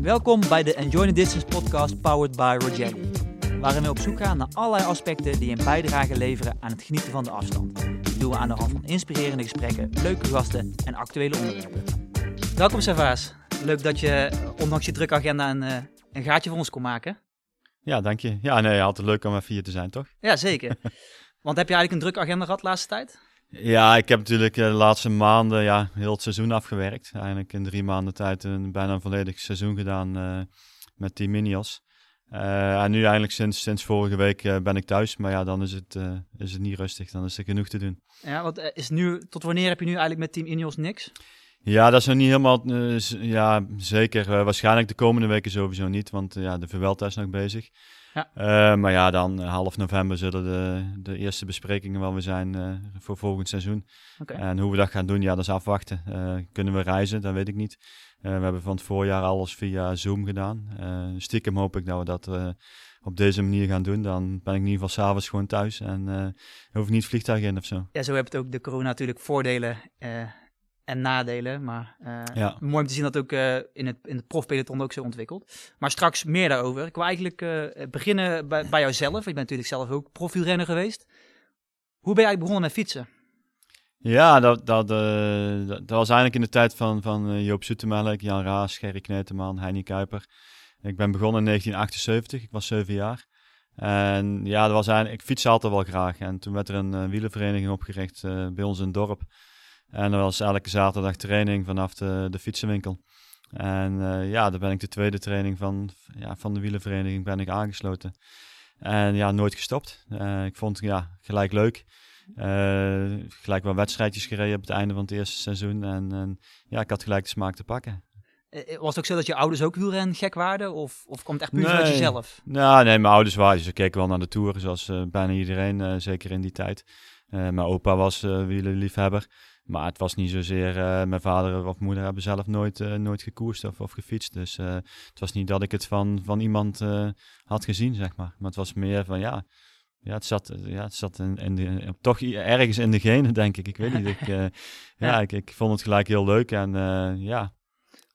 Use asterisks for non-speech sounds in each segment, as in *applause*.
Welkom bij de Enjoy the Distance podcast powered by Rogelli. Waarin we op zoek gaan naar allerlei aspecten die een bijdrage leveren aan het genieten van de afstand. Dat doen we aan de hand van inspirerende gesprekken, leuke gasten en actuele onderwerpen. Welkom Servaas. Leuk dat je, ondanks je drukke agenda, een, eh, een gaatje voor ons kon maken. Ja, dank je. Ja, nee, altijd leuk om even hier te zijn, toch? Ja, zeker. *laughs* Want heb je eigenlijk een drukke agenda gehad de laatste tijd? Ja, ik heb natuurlijk eh, de laatste maanden ja, heel het seizoen afgewerkt. Eigenlijk in drie maanden tijd een bijna een volledig seizoen gedaan uh, met Team Minios. Uh, en nu eigenlijk sinds, sinds vorige week ben ik thuis. Maar ja, dan is het, is het niet rustig. Dan is er genoeg te doen. Ja, wat is nu, tot wanneer heb je nu eigenlijk met Team Ineos niks? Ja, dat is nog niet helemaal ja, zeker. waarschijnlijk de komende weken sowieso niet. Want ja, de Vuelta is nog bezig. Ja. Uh, maar ja, dan uh, half november zullen de, de eerste besprekingen wel weer zijn uh, voor volgend seizoen. Okay. En hoe we dat gaan doen, ja, dat is afwachten. kunnen we reizen? Dat weet ik niet. we hebben van het voorjaar alles via Zoom gedaan. stiekem hoop ik dat we dat op deze manier gaan doen. Dan ben ik in ieder geval s'avonds gewoon thuis en hoef ik niet vliegtuig in of zo. Ja, zo hebt ook de corona natuurlijk voordelen en nadelen. Maar uh, mooi om te zien dat ook uh, in het, in het profpeloton ook zo ontwikkelt. Maar straks meer daarover. Ik wil eigenlijk uh, beginnen bij, bij jouzelf. Je bent natuurlijk zelf ook profielrenner geweest. Hoe ben jij begonnen met fietsen? Ja, dat, dat, dat, was eigenlijk in de tijd van, van Joop Zoetemelk, Jan Raas, Gerry Kneteman, Heini Kuiper. Ik ben begonnen in 1978, ik was zeven jaar. En ja, dat was eigenlijk, ik fietste altijd wel graag. En toen werd er een wielenvereniging opgericht bij ons in het dorp. En er was elke zaterdag training vanaf de, de fietsenwinkel. En uh, ja, daar ben ik de tweede training van, ja, van de wielenvereniging ben ik aangesloten. En ja, nooit gestopt. Uh, ik vond ja, gelijk leuk. Uh, gelijk wel wedstrijdjes gereden op het einde van het eerste seizoen. En, en ja, ik had gelijk de smaak te pakken. Was het ook zo dat je ouders ook wielren gek waren? Of, of komt het echt puur nee. vanuit jezelf? Nou, nee, mijn ouders waren. Ze keken wel naar de Tour, zoals bijna iedereen, zeker in die tijd. mijn opa was wielerliefhebber. Maar het was niet zozeer, uh, mijn vader of moeder hebben zelf nooit, uh, nooit gekoerst of, of gefietst. Dus uh, het was niet dat ik het van, van iemand had gezien, zeg maar. Maar het was meer van, ja, ja het zat, ja, het zat in, in de, toch ergens in de genen, denk ik. Ik weet niet. Ik, *laughs* ja, ja. Ik, ik vond het gelijk heel leuk en ja,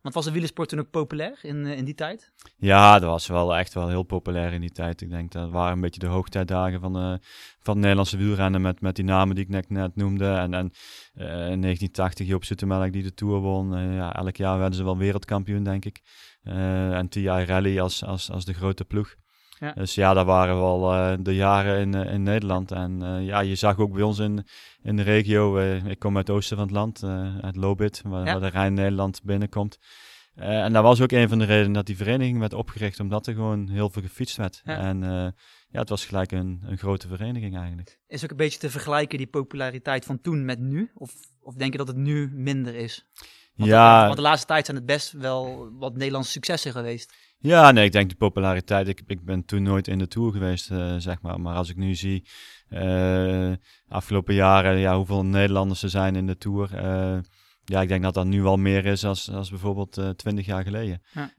want was de wielersport toen ook populair in, in die tijd? Ja, dat was wel echt wel heel populair in die tijd. Ik denk dat waren een beetje de hoogtijdagen van, uh, van het Nederlandse wielrennen met, met die namen die ik net, noemde. En, en uh, in 1980 Joop Zoetemelk die de Tour won. Uh, ja, elk jaar werden ze wel wereldkampioen, denk ik. en TI Rally als, als, als de grote ploeg. Ja. Dus ja, dat waren wel uh, de jaren in, uh, in Nederland. En uh, ja, je zag ook bij ons in, in de regio, ik kom uit het oosten van het land, uit Lobit, waar, ja. waar de Rijn-Nederland binnenkomt. en dat was ook een van de redenen dat die vereniging werd opgericht, omdat er gewoon heel veel gefietst werd. Ja. En ja, het was gelijk een, een grote vereniging eigenlijk. Is ook een beetje te vergelijken die populariteit van toen met nu? Of, of denk je dat het nu minder is? Want ja. De, want de laatste tijd zijn het best wel wat Nederlandse successen geweest. Ja, nee, ik denk de populariteit. Ik, ik ben toen nooit in de Tour geweest, uh, zeg maar. Maar als ik nu zie, uh, afgelopen jaren, ja, hoeveel Nederlanders er zijn in de Tour. Uh, ja, ik denk dat dat nu wel meer is als, als bijvoorbeeld twintig jaar geleden. Ja.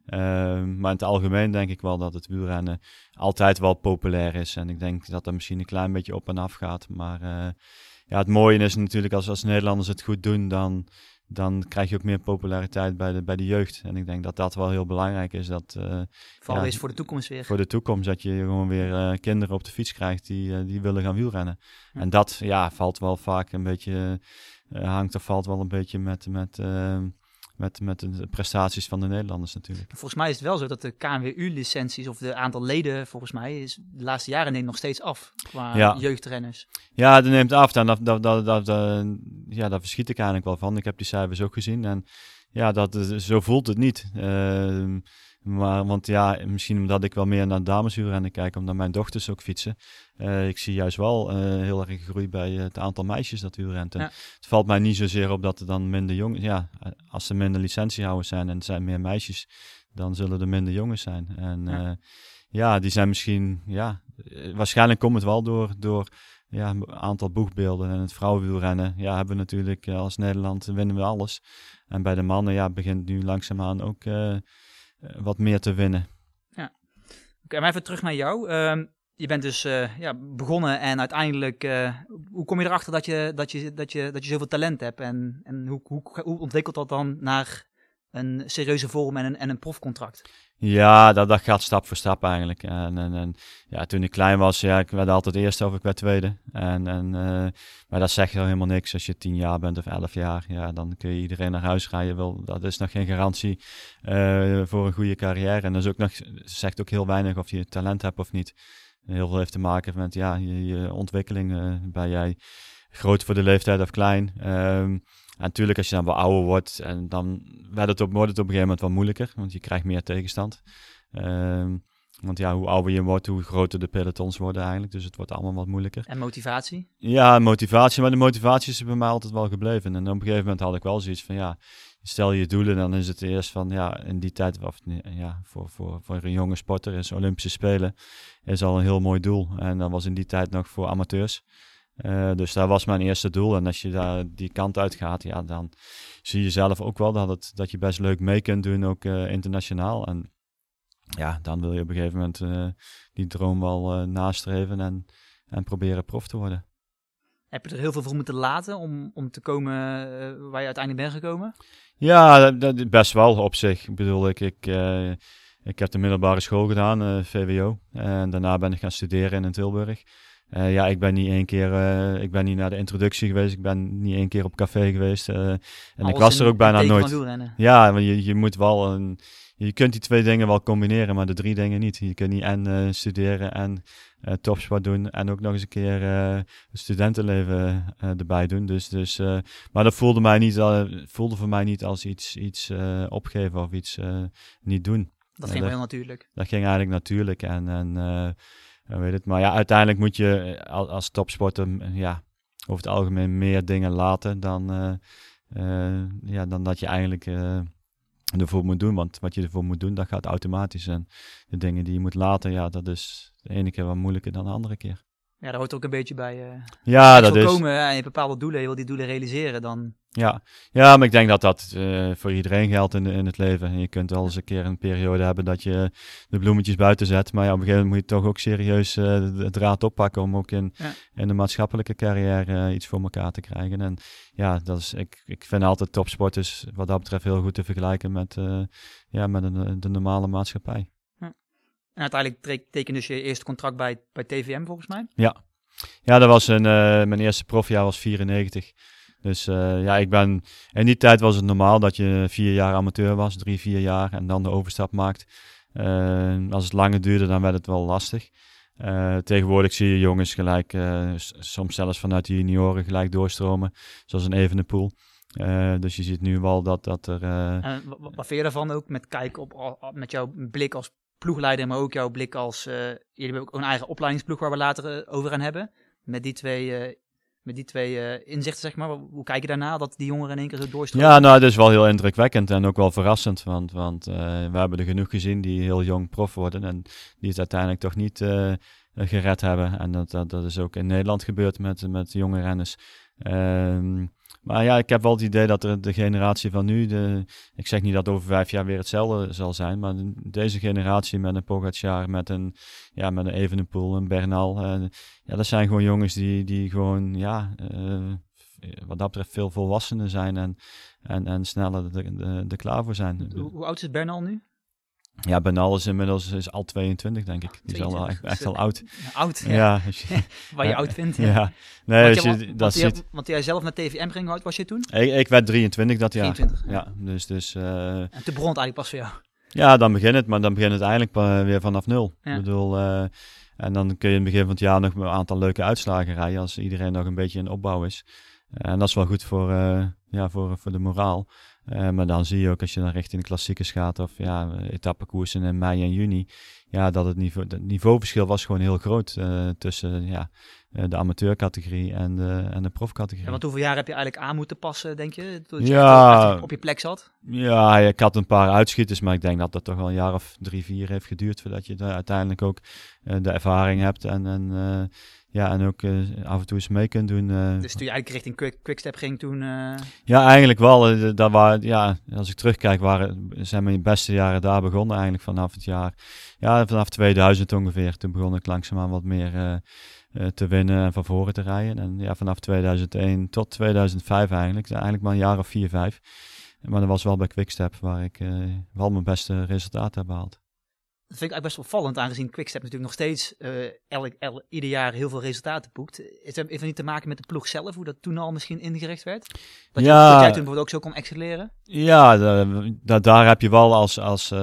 maar in het algemeen denk ik wel dat het wielrennen altijd wel populair is. En ik denk dat dat misschien een klein beetje op en af gaat. Maar ja, het mooie is natuurlijk als, als Nederlanders het goed doen, dan dan krijg je ook meer populariteit bij de, bij de jeugd. En ik denk dat dat wel heel belangrijk is. Dat, uh, Vooral ja, is voor de toekomst weer. Voor de toekomst, dat je gewoon weer uh, kinderen op de fiets krijgt die, uh, die willen gaan wielrennen. En dat ja, valt wel vaak een beetje, hangt of valt wel een beetje met, met met, met de prestaties van de Nederlanders natuurlijk. Volgens mij is het wel zo dat de KNWU-licenties of de aantal leden, volgens mij, is de laatste jaren neemt nog steeds af qua ja. jeugdrenners. Ja, dat neemt af. En dat, dat, dat, dat, ja, daar verschiet ik eigenlijk wel van. Ik heb die cijfers ook gezien en ja, dat, zo voelt het niet. Uh, maar, want ja, misschien omdat ik wel meer naar dameshuurrennen kijk, omdat mijn dochters ook fietsen. Uh, ik zie juist wel uh, heel erg groei bij het aantal meisjes dat huurrent. Ja. Het valt mij niet zozeer op dat er dan minder jongens... Ja, als er minder licentiehouders zijn en er zijn meer meisjes, dan zullen er minder jongens zijn. En ja, uh, ja die zijn misschien... Ja, waarschijnlijk komt het wel door... door ja, een aantal boegbeelden en het vrouwenwielrennen. Ja, hebben we natuurlijk als Nederland winnen we alles. En bij de mannen ja, begint nu langzaamaan ook eh, wat meer te winnen. Ja, oké, maar even terug naar jou. Uh, je bent dus uh, ja, begonnen en uiteindelijk, uh, hoe kom je erachter dat je, dat je, dat je, dat je zoveel talent hebt? En, en hoe, hoe, hoe ontwikkelt dat dan naar een serieuze vorm en een, en een profcontract? Ja, dat, dat gaat stap voor stap eigenlijk. En, en, en ja, toen ik klein was, ja, ik werd altijd eerste of ik werd tweede. En, en, uh, maar dat zegt helemaal niks. Als je tien jaar bent of elf jaar, ja, dan kun je iedereen naar huis rijden. Wel, dat is nog geen garantie uh, voor een goede carrière. En dat is ook nog, zegt ook heel weinig of je talent hebt of niet. Heel veel heeft te maken met ja, je, je ontwikkeling. Uh, ben jij groot voor de leeftijd of klein? Um, en natuurlijk, als je dan wat ouder wordt, en dan werd het op, wordt het op een gegeven moment wat moeilijker, want je krijgt meer tegenstand. Um, want ja, hoe ouder je wordt, hoe groter de pelotons worden eigenlijk. Dus het wordt allemaal wat moeilijker. En motivatie? Ja, motivatie. Maar de motivatie is bij mij altijd wel gebleven. En op een gegeven moment had ik wel zoiets van, ja, stel je doelen, dan is het eerst van, ja, in die tijd, of, ja, voor, voor, voor een jonge sporter is Olympische Spelen, is al een heel mooi doel. En dat was in die tijd nog voor amateurs. Uh, dus dat was mijn eerste doel. En als je daar die kant uit gaat, ja, dan zie je zelf ook wel dat, het, dat je best leuk mee kunt doen, ook uh, internationaal. En ja, dan wil je op een gegeven moment uh, die droom wel nastreven en, en proberen prof te worden. Heb je er heel veel voor moeten laten om, om te komen waar je uiteindelijk bent gekomen? Ja, dat, best wel op zich. Ik bedoel, ik, ik, ik heb de middelbare school gedaan, VWO. En daarna ben ik gaan studeren in Tilburg. Uh, ja, ik ben niet één keer, uh, ik ben niet naar de introductie geweest. Ik ben niet één keer op café geweest. Uh, en Alles ik was er ook bijna nooit. Ja, want je, je moet wel een, je kunt die twee dingen wel combineren, maar de drie dingen niet. Je kunt niet en studeren en topsport doen en ook nog eens een keer studentenleven erbij doen. Dus, dus, maar dat voelde, mij niet, voelde voor mij niet als iets, iets opgeven of iets niet doen. Dat ging wel heel natuurlijk. Dat ging eigenlijk natuurlijk en, en weet het. Maar ja, uiteindelijk moet je eh, als, als topsporter ja, over het algemeen meer dingen laten dan, uh, ja, dan dat je eigenlijk ervoor moet doen. Want wat je ervoor moet doen, dat gaat automatisch. En de dingen die je moet laten, ja, dat is de ene keer wat moeilijker dan de andere keer. Ja, daar hoort ook een beetje bij. Uh, ja, dat is. Komen en je bepaalde doelen, je wil die doelen realiseren, dan. Ja, ja maar ik denk dat dat uh, voor iedereen geldt in, in het leven. je kunt wel eens een keer een periode hebben dat je de bloemetjes buiten zet. Maar ja, op een gegeven moment moet je toch ook serieus uh, de draad oppakken om ook in, ja. in de maatschappelijke carrière iets voor elkaar te krijgen. En ja, dat is, ik, ik vind altijd topsporters wat dat betreft heel goed te vergelijken met, ja, met een, de normale maatschappij. En uiteindelijk tekende dus je eerste contract bij, bij TVM volgens mij. Ja, ja dat was een, mijn eerste profjaar was 94. Dus uh, ja, ik ben, in die tijd was het normaal dat je vier jaar amateur was, drie, vier jaar en dan de overstap maakt. Uh, als het langer duurde, dan werd het wel lastig. tegenwoordig zie je jongens gelijk, soms zelfs vanuit de junioren gelijk doorstromen, zoals een Evenepoel. Uh, dus je ziet nu wel dat, dat er. Uh... wat vind je ook met kijken op, met jouw blik als ploegleider, maar ook jouw blik als... Jullie hebben ook een eigen opleidingsploeg waar we later over gaan hebben. Met die twee, met die twee inzichten, zeg maar. Hoe kijk je daarna dat die jongeren in één keer zo doorstromen? Ja, nou, dat is wel heel indrukwekkend en ook wel verrassend. Want, want we hebben er genoeg gezien die heel jong prof worden en die het uiteindelijk toch niet gered hebben. En dat, dat, dat, is ook in Nederland gebeurd met, met jonge renners. Ehm, maar ja, ik heb wel het idee dat er de generatie van nu, de, ik zeg niet dat over vijf jaar weer hetzelfde zal zijn, maar deze generatie met een Pogacar, met een, ja, met een Evenepoel, een Bernal, uh, ja, dat zijn gewoon jongens die, die gewoon, ja, uh, wat dat betreft veel volwassener zijn en, en, en sneller er klaar voor zijn. Hoe, hoe oud is Bernal nu? Ja, Benal is inmiddels is al 22, denk ik. Die is al echt, echt al oud. *laughs* oud, ja. *laughs* Waar je oud vindt. Ja. ja. Nee, want, je, dat ziet... want jij zelf naar TVM ging, oud was je toen? Ik, ik werd 23 dat jaar. 23. Ja, dus... dus uh... En toen begon het eigenlijk pas voor jou? Ja, dan begint het, maar dan begint het eigenlijk weer vanaf nul. Ik bedoel... Uh, en dan kun je in het begin van het jaar nog een aantal leuke uitslagen rijden als iedereen nog een beetje in opbouw is. En dat is wel goed voor, uh, ja, voor, voor de moraal. Uh, maar dan zie je ook als je dan richting de klassiekers gaat of ja, etappekoersen in mei en juni, ja, dat het, niveau, het niveauverschil was gewoon heel groot uh, tussen ja, de amateurcategorie en de, en de profcategorie. Ja, want hoeveel jaar heb je eigenlijk aan moeten passen, denk je? Toen je ja, op je plek zat? Ja, ik had een paar uitschieters, maar ik denk dat dat toch wel een jaar of drie, vier heeft geduurd voordat je uiteindelijk ook de ervaring hebt en, en ja, en ook uh, af en toe eens mee kunt doen. Uh. Dus toen je eigenlijk richting quick, quickstep ging toen? Uh... Ja, eigenlijk wel. dat waren, ja, als ik terugkijk, waren, zijn mijn beste jaren daar begonnen eigenlijk vanaf het jaar. Ja, vanaf 2000 ongeveer. Toen begon ik langzaamaan wat meer te winnen en van voren te rijden. En ja, vanaf 2001 tot 2005 eigenlijk. Eigenlijk maar een jaar of vier, vijf. Maar dat was wel bij Quickstep waar ik wel mijn beste resultaten heb behaald. Dat vind ik eigenlijk best opvallend, aangezien Quickstep natuurlijk nog steeds uh, elk, elk, ieder jaar heel veel resultaten boekt. Is het, heeft niet te maken met de ploeg zelf, hoe dat toen al misschien ingericht werd? Dat, ja, je, dat jij toen bijvoorbeeld ook zo kon excelleren? Ja, de, daar heb je wel als, als uh,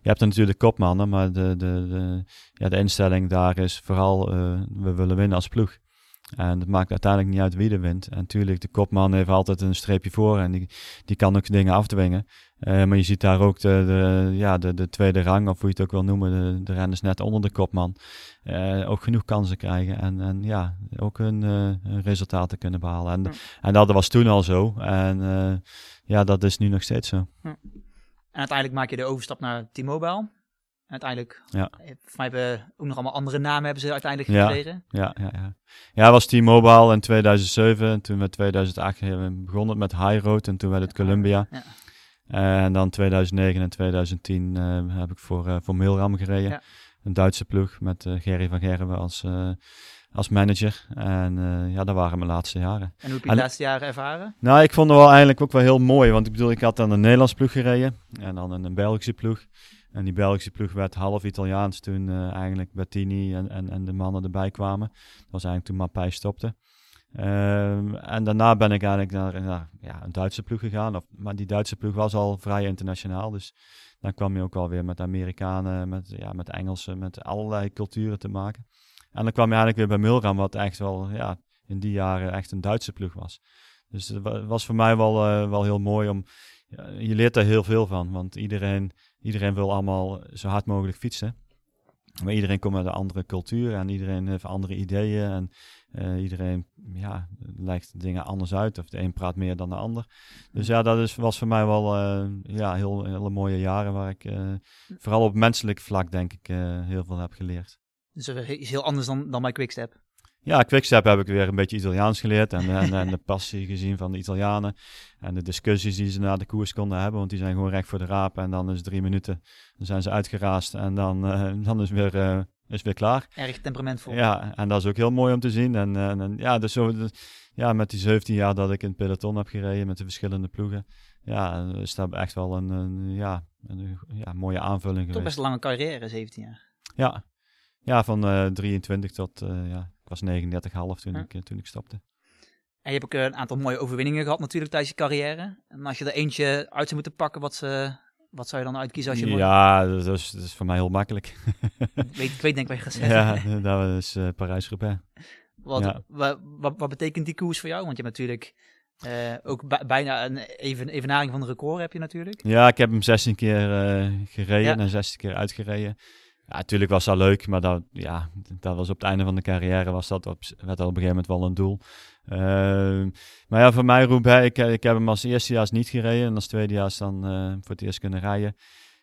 je hebt er natuurlijk kopmannen, maar de, de, de, ja, de instelling daar is vooral, uh, we willen winnen als ploeg. En het maakt uiteindelijk niet uit wie er wint. En natuurlijk, de kopman heeft altijd een streepje voor en die, die kan ook dingen afdwingen. Uh, maar je ziet daar ook de, de, ja, de, de tweede rang, of hoe je het ook wil noemen, de, de renners net onder de kopman. Uh, ook genoeg kansen krijgen en, en ja, ook hun, uh, resultaten kunnen behalen. En, en dat was toen al zo. En ja, dat is nu nog steeds zo. Ja. En uiteindelijk maak je de overstap naar T-Mobile. Uiteindelijk, ja. mij hebben ook nog allemaal andere namen hebben ze uiteindelijk gekregen. Ja, ja, ja. Ja, was T-Mobile in 2007. En toen met 2008 begon het met High Road en toen werd het Columbia. Ja. En dan 2009 en 2010 uh, eh, heb ik voor, uh, voor Milram gereden. Ja. Een Duitse ploeg met uh, Gerry van Gerwen als, als manager. En ja, dat waren mijn laatste jaren. En hoe heb je de laatste jaren ervaren? Nou, ik vond het wel eigenlijk ook wel heel mooi. Want ik bedoel, ik had dan een Nederlands ploeg gereden. En dan een Belgische ploeg. En die Belgische ploeg werd half Italiaans toen uh, eigenlijk Bettini en, en, en de mannen erbij kwamen. Dat was eigenlijk toen Mappij stopte. Um, en daarna ben ik eigenlijk naar, ja, een Duitse ploeg gegaan. Of, maar die Duitse ploeg was al vrij internationaal. Dus dan kwam je ook alweer met Amerikanen, met, ja, met Engelsen, met allerlei culturen te maken. En dan kwam je eigenlijk weer bij Milram, wat echt wel ja, in die jaren echt een Duitse ploeg was. Dus het was voor mij wel, uh, wel heel mooi om. Ja, je leert daar heel veel van, want iedereen Iedereen wil allemaal zo hard mogelijk fietsen. Maar iedereen komt uit een andere cultuur en iedereen heeft andere ideeën. En uh, iedereen ja, lijkt dingen anders uit. Of de een praat meer dan de ander. Dus ja, dat is, was voor mij wel uh, ja, heel, hele mooie jaren waar ik uh, vooral op menselijk vlak denk ik heel veel heb geleerd. Dus is heel anders dan, dan bij Quickstep? Ja, Quickstep heb ik weer een beetje Italiaans geleerd en, en, en, de passie gezien van de Italianen. En de discussies die ze na de koers konden hebben, want die zijn gewoon recht voor de raap. En dan is drie minuten, dan zijn ze uitgeraast en dan, dan is weer, is weer klaar. Erg temperamentvol. Ja, en dat is ook heel mooi om te zien. En, en, ja, dus zo, ja, met die 17 jaar dat ik in het peloton heb gereden met de verschillende ploegen. Ja, is dat echt wel een, een ja, een, ja, mooie aanvulling Toch geweest. best een lange carrière, 17 jaar. Ja, ja van uh, 23 tot ja, ik was 39,5 toen, ik, eh, toen ik stopte. En je hebt ook eh, een aantal mooie overwinningen gehad natuurlijk tijdens je carrière. En als je er eentje uit zou moeten pakken, wat, ze, wat zou je dan uitkiezen als je... Ja, dat is, dat is voor mij heel makkelijk. weet, ik weet denk ik wat je Ja, dat is uh, Parijs-Roubaix. Wat, wat, wat, betekent die koers voor jou? Want je hebt natuurlijk ook bijna een even, evenaring van de record heb je natuurlijk. Ja, ik heb hem 16 keer gereden en 16 keer uitgereden. Ja, natuurlijk was dat leuk, maar dat, ja, dat was op het einde van de carrière was dat op, werd al op een gegeven moment wel een doel. Uh, maar ja, voor mij Roubaix, ik, ik heb hem als eerstejaars niet gereden en als tweedejaars dan uh, voor het eerst kunnen rijden.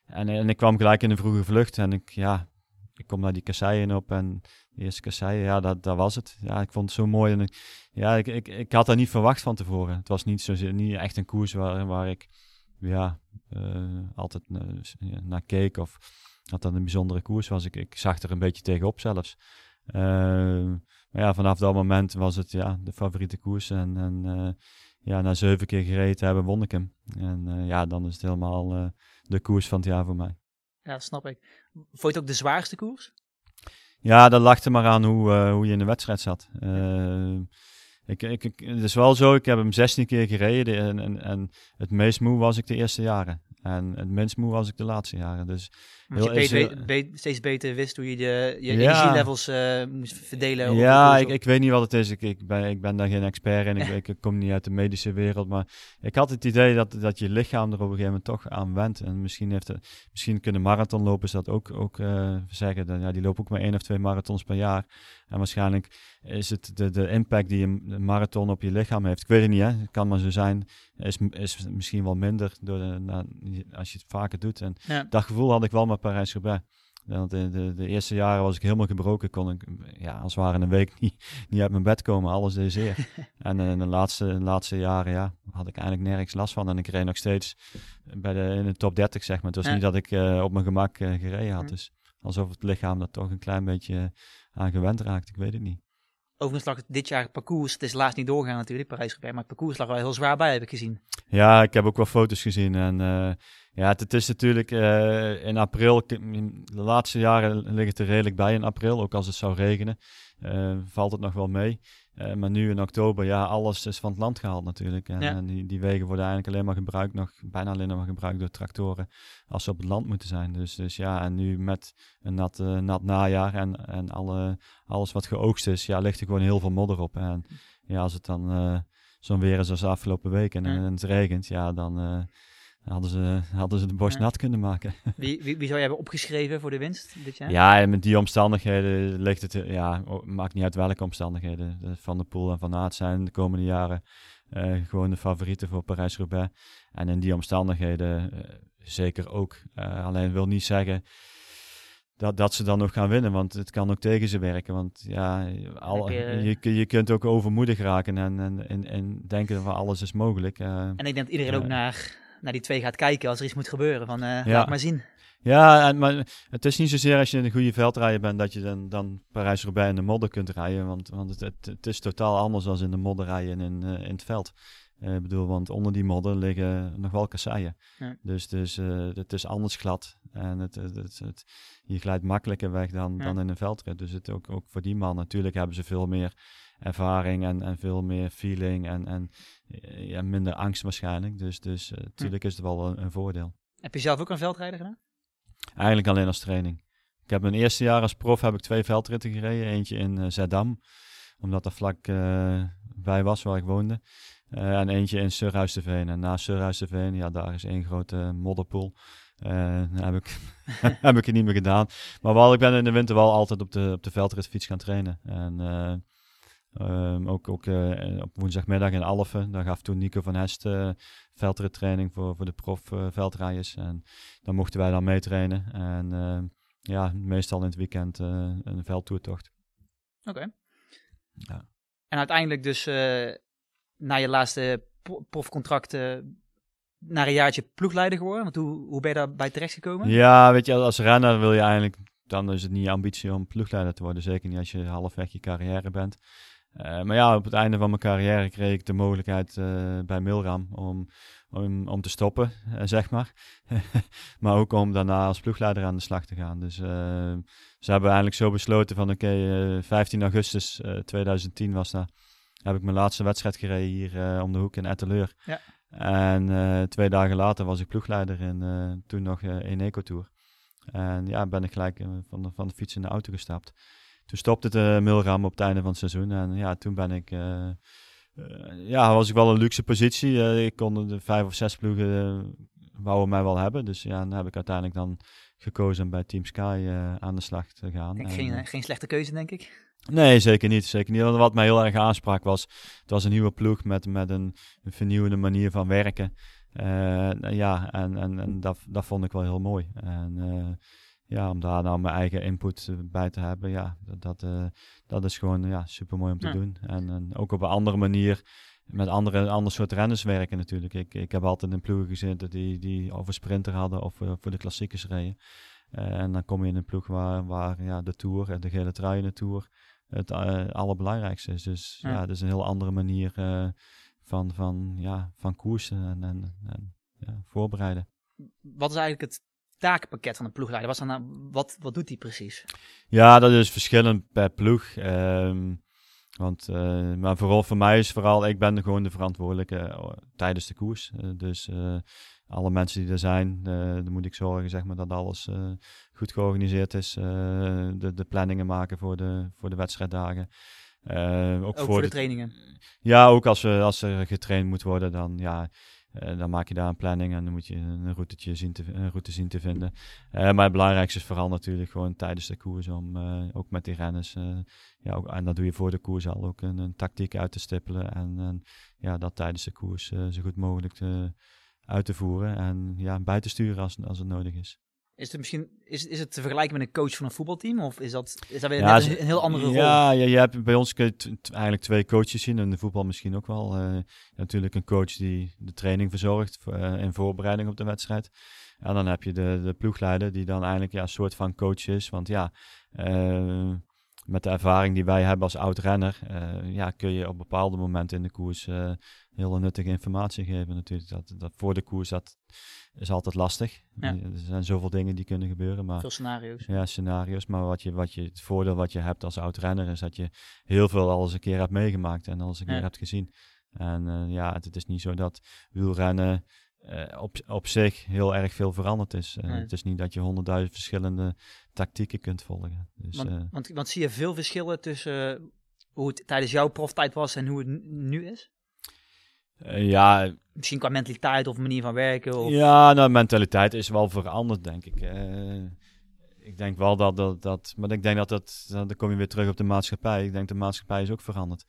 En, en ik kwam gelijk in een vroege vlucht en ik, ja, ik kom naar die kasseien op en de eerste kasseien, ja, dat, dat was het. Ja, ik vond het zo mooi en ik, ja, ik, ik, ik had dat niet verwacht van tevoren. Het was niet, zo, niet echt een koers waar, waar ik, ja, uh, altijd naar keek of dat dat een bijzondere koers was. Ik, ik zag er een beetje tegenop zelfs. Uh, maar ja, vanaf dat moment was het ja, de favoriete koers. En, en uh, ja, na zeven keer gereden hebben, won ik hem. En uh, ja, dan is het helemaal eh, de koers van het jaar voor mij. Ja, snap ik. Vond je het ook de zwaarste koers? Ja, dat lag er maar aan hoe, hoe je in de wedstrijd zat. Ik, ik, ik, het is wel zo, ik heb hem 16 keer gereden en, en, en het meest moe was ik de eerste jaren. En het minst moe was ik de laatste jaren. Dus heel, je steeds beter wist hoe je de, je ja. energielevels uh, moest verdelen. Ja, ik, ik weet niet wat het is. Ik, ik, ben, ik ben daar geen expert in. Ik, *laughs* ik, kom niet uit de medische wereld. Maar ik had het idee dat, dat je lichaam er op een gegeven moment toch aan wendt. En misschien, heeft het, misschien kunnen marathonlopers dat ook, ook uh, zeggen. Dan, ja, die lopen ook maar één of twee marathons per jaar. En waarschijnlijk is het de, de impact die een marathon op je lichaam heeft. Ik weet het niet, hè. Het kan maar zo zijn. Is, is misschien wel minder door de, na, als je het vaker doet. En dat gevoel had ik wel met Parijs-Roubaix. De, de, de, eerste jaren was ik helemaal gebroken. Kon ik ja, als het ware een week *laughs* niet, niet uit mijn bed komen. Alles deed zeer. *laughs* en in de laatste, de laatste jaren ja, had ik eigenlijk nergens last van. En ik reed nog steeds bij de, in de top 30, zeg maar. Het was niet dat ik uh, op mijn gemak uh, gereden had. Dus alsof het lichaam er toch een klein beetje aan gewend raakt. Ik weet het niet Overigens lag dit jaar het parcours, het is laatst niet doorgaan natuurlijk, Parijs-Roubaix, maar het parcours lag wel heel zwaar bij, heb ik gezien. Ja, ik heb ook wel foto's gezien. En uh, ja, het, het, is natuurlijk uh, in april, de laatste jaren ligt het er redelijk bij in april, ook als het zou regenen, uh, valt het nog wel mee. Uh, maar nu in oktober, ja, alles is van het land gehaald natuurlijk. En, Ja. en die, die wegen worden eigenlijk alleen maar gebruikt, nog bijna alleen maar gebruikt door tractoren als ze op het land moeten zijn. Dus, dus ja, en nu met een nat, eh, nat najaar en, en alle, alles wat geoogst is, ja, ligt er gewoon heel veel modder op. En ja, als het dan eh, zo'n weer is als de afgelopen week en, Ja. en het regent, ja, dan eh, hadden, ze, hadden ze de borst nat kunnen maken. *laughs* Wie, wie, wie zou je hebben opgeschreven voor de winst dit jaar? Ja, en met die omstandigheden ligt het, eh, ja, maakt niet uit welke omstandigheden. De Van der Poel en Van Aert zijn de komende jaren eh, gewoon de favorieten voor Parijs-Roubaix. En in die omstandigheden eh, zeker ook. Alleen wil niet zeggen dat, dat ze dan nog gaan winnen, want het kan ook tegen ze werken. Want ja, al, je- je, kun- je kunt ook overmoedig raken en, en, en, en denken van alles is mogelijk. En ik denk dat iedereen ook naar, naar die twee gaat kijken als er iets moet gebeuren. Van, eh, Ja. laat maar zien. Ja, en, maar het is niet zozeer als je een goede veldrijder bent dat je dan, dan Parijs-Roubaix in de modder kunt rijden. Want, want het, het, het is totaal anders dan in de modder rijden in, eh, in het veld. Eh, Ik bedoel, want onder die modder liggen nog wel kasseien. Ja. Dus, dus het is anders glad. En het, het, het, het- je glijdt makkelijker weg dan, Ja. dan in een veldrit. Dus het ook, ook voor die man natuurlijk hebben ze veel meer ervaring en, en veel meer feeling en, en eh, ja, minder angst waarschijnlijk. Dus, dus eh, natuurlijk is het wel een, een voordeel. Heb je zelf ook een veldrijder gedaan? Eigenlijk alleen als training. Ik heb mijn eerste jaar als prof heb ik twee veldritten gereden. Eentje in eh Zeddam, omdat dat vlak bij was waar ik woonde. En eentje in Surhuis-de-Veen. En na Surhuis-de-Veen, ja, daar is één grote modderpoel. Heb, ik, *laughs* heb ik het niet meer gedaan. Maar wel, ik ben in de winter wel altijd op de, op de veldritfiets gaan trainen. En eh, ehm, ook, ook eh, op woensdagmiddag in Alphen. Daar gaf toen Nico van Hest eh veldrittraining voor, voor de prof eh, veldrijders. En dan mochten wij dan meetrainen. En eh, ja, meestal in het weekend eh, een veldtoertocht. Oké. Ja. En uiteindelijk dus eh, na je laatste pro- profcontract eh, naar een jaartje ploegleider geworden. Want hoe, hoe ben je daarbij terechtgekomen? Ja, weet je, als renner wil je eigenlijk, dan is het niet je ambitie om ploegleider te worden. Zeker niet als je halfweg je carrière bent. Eh, maar ja, op het einde van mijn carrière kreeg ik de mogelijkheid eh, bij Milram om, om, om te stoppen, eh, zeg maar. *laughs* maar ook om daarna als ploegleider aan de slag te gaan. Dus ze hebben eigenlijk zo besloten van oké, eh, 15 augustus eh, 2010 was dat. Heb ik mijn laatste wedstrijd gereden hier om de hoek in Etteleur. Ja. En twee dagen later was ik ploegleider in eh, toen nog een Eco-tour. En ja, ben ik gelijk van, de, van de fiets in de auto gestapt. Toen stopte de Milram op het einde van het seizoen. En ja, toen ben ik... eh, eh, ja, was ik wel een luxe positie. Eh, ik kon de vijf of zes ploegen wouden mij wel hebben. Dus ja, dan heb ik uiteindelijk dan gekozen om bij Team Sky aan de slag te gaan. En, geen, geen slechte keuze, denk ik. Nee, zeker niet. Zeker niet. Want Wat mij heel erg aansprak was, het was een nieuwe ploeg met, met een, een vernieuwende manier van werken. Ja, en, en, en dat, dat vond ik wel heel mooi. En ja, om daar nou mijn eigen input eh, bij te hebben, ja, dat, dat, eh, dat is gewoon ja, super mooi om te Ja. doen. En, en ook op een andere manier met andere, ander soort renners werken natuurlijk. Ik, ik heb altijd in ploegen gezeten die, die over sprinter hadden of eh, voor de klassiekers reden. En dan kom je in een ploeg waar, waar ja, de Tour, eh, de gele trui in de Tour, het allerbelangrijkste is. Dus Ja. ja, het is een heel andere manier van, van, ja, van koersen en, en, en ja, voorbereiden. Wat is eigenlijk het takenpakket van een ploegleider? Wat, is dan nou, wat, wat doet hij precies? Ja, dat is verschillend per ploeg. Ehm, want, eh, maar vooral voor mij is vooral, ik ben gewoon de verantwoordelijke eh, tijdens de koers. Eh, dus eh, alle mensen die er zijn, eh dan moet ik zorgen zeg maar, dat alles eh, goed georganiseerd is. Eh, de, de planningen maken voor de, voor de wedstrijddagen. Eh, ook, Ook voor de trainingen. Ja, ook als, we, als er getraind moet worden, dan, ja, eh, dan maak je daar een planning en dan moet je een routetje zien te, een route zien te vinden. Eh, maar het belangrijkste is vooral natuurlijk gewoon tijdens de koers om eh, ook met die renners, ja, ook, en dat doe je voor de koers al, ook een, een tactiek uit te stippelen en, en ja, dat tijdens de koers zo goed mogelijk te, uit te voeren en ja, bij te sturen als, als het nodig is. Is het misschien is, is het te vergelijken met een coach van een voetbalteam? Of is dat, is dat weer Ja, net ze- een, een heel andere rol? Ja, ja, je hebt bij ons kun je eigenlijk twee coaches zien. En de voetbal misschien ook wel. Eh, natuurlijk een coach die de training verzorgt voor, eh, in voorbereiding op de wedstrijd. En dan heb je de, de ploegleider die dan eigenlijk ja, een soort van coach is. Want ja, eh, met de ervaring die wij hebben als oud-renner, ja, kun je op bepaalde momenten in de koers heel nuttige informatie geven natuurlijk. Dat, dat voor de koers, dat is altijd lastig. Er zijn zoveel dingen die kunnen gebeuren. Maar, veel scenario's. Ja, scenario's. Maar wat je, wat je, het voordeel wat je hebt als oud-renner is dat je heel veel al eens een keer hebt meegemaakt en al eens een keer hebt gezien. En uh, ja, het, het, is niet zo dat wielrennen uh, op, op zich heel erg veel veranderd is. Uh, Het is niet dat je honderdduizend verschillende tactieken kunt volgen. Dus, want, want, want, zie je veel verschillen tussen hoe het tijdens jouw proftijd was en hoe het nu is? Ja. Misschien qua mentaliteit of manier van werken? Of... Ja, nou, mentaliteit is wel veranderd, denk ik. ik denk wel dat, dat, dat... Maar ik denk dat dat... Dan kom je weer terug op de maatschappij. Ik denk de maatschappij is ook veranderd.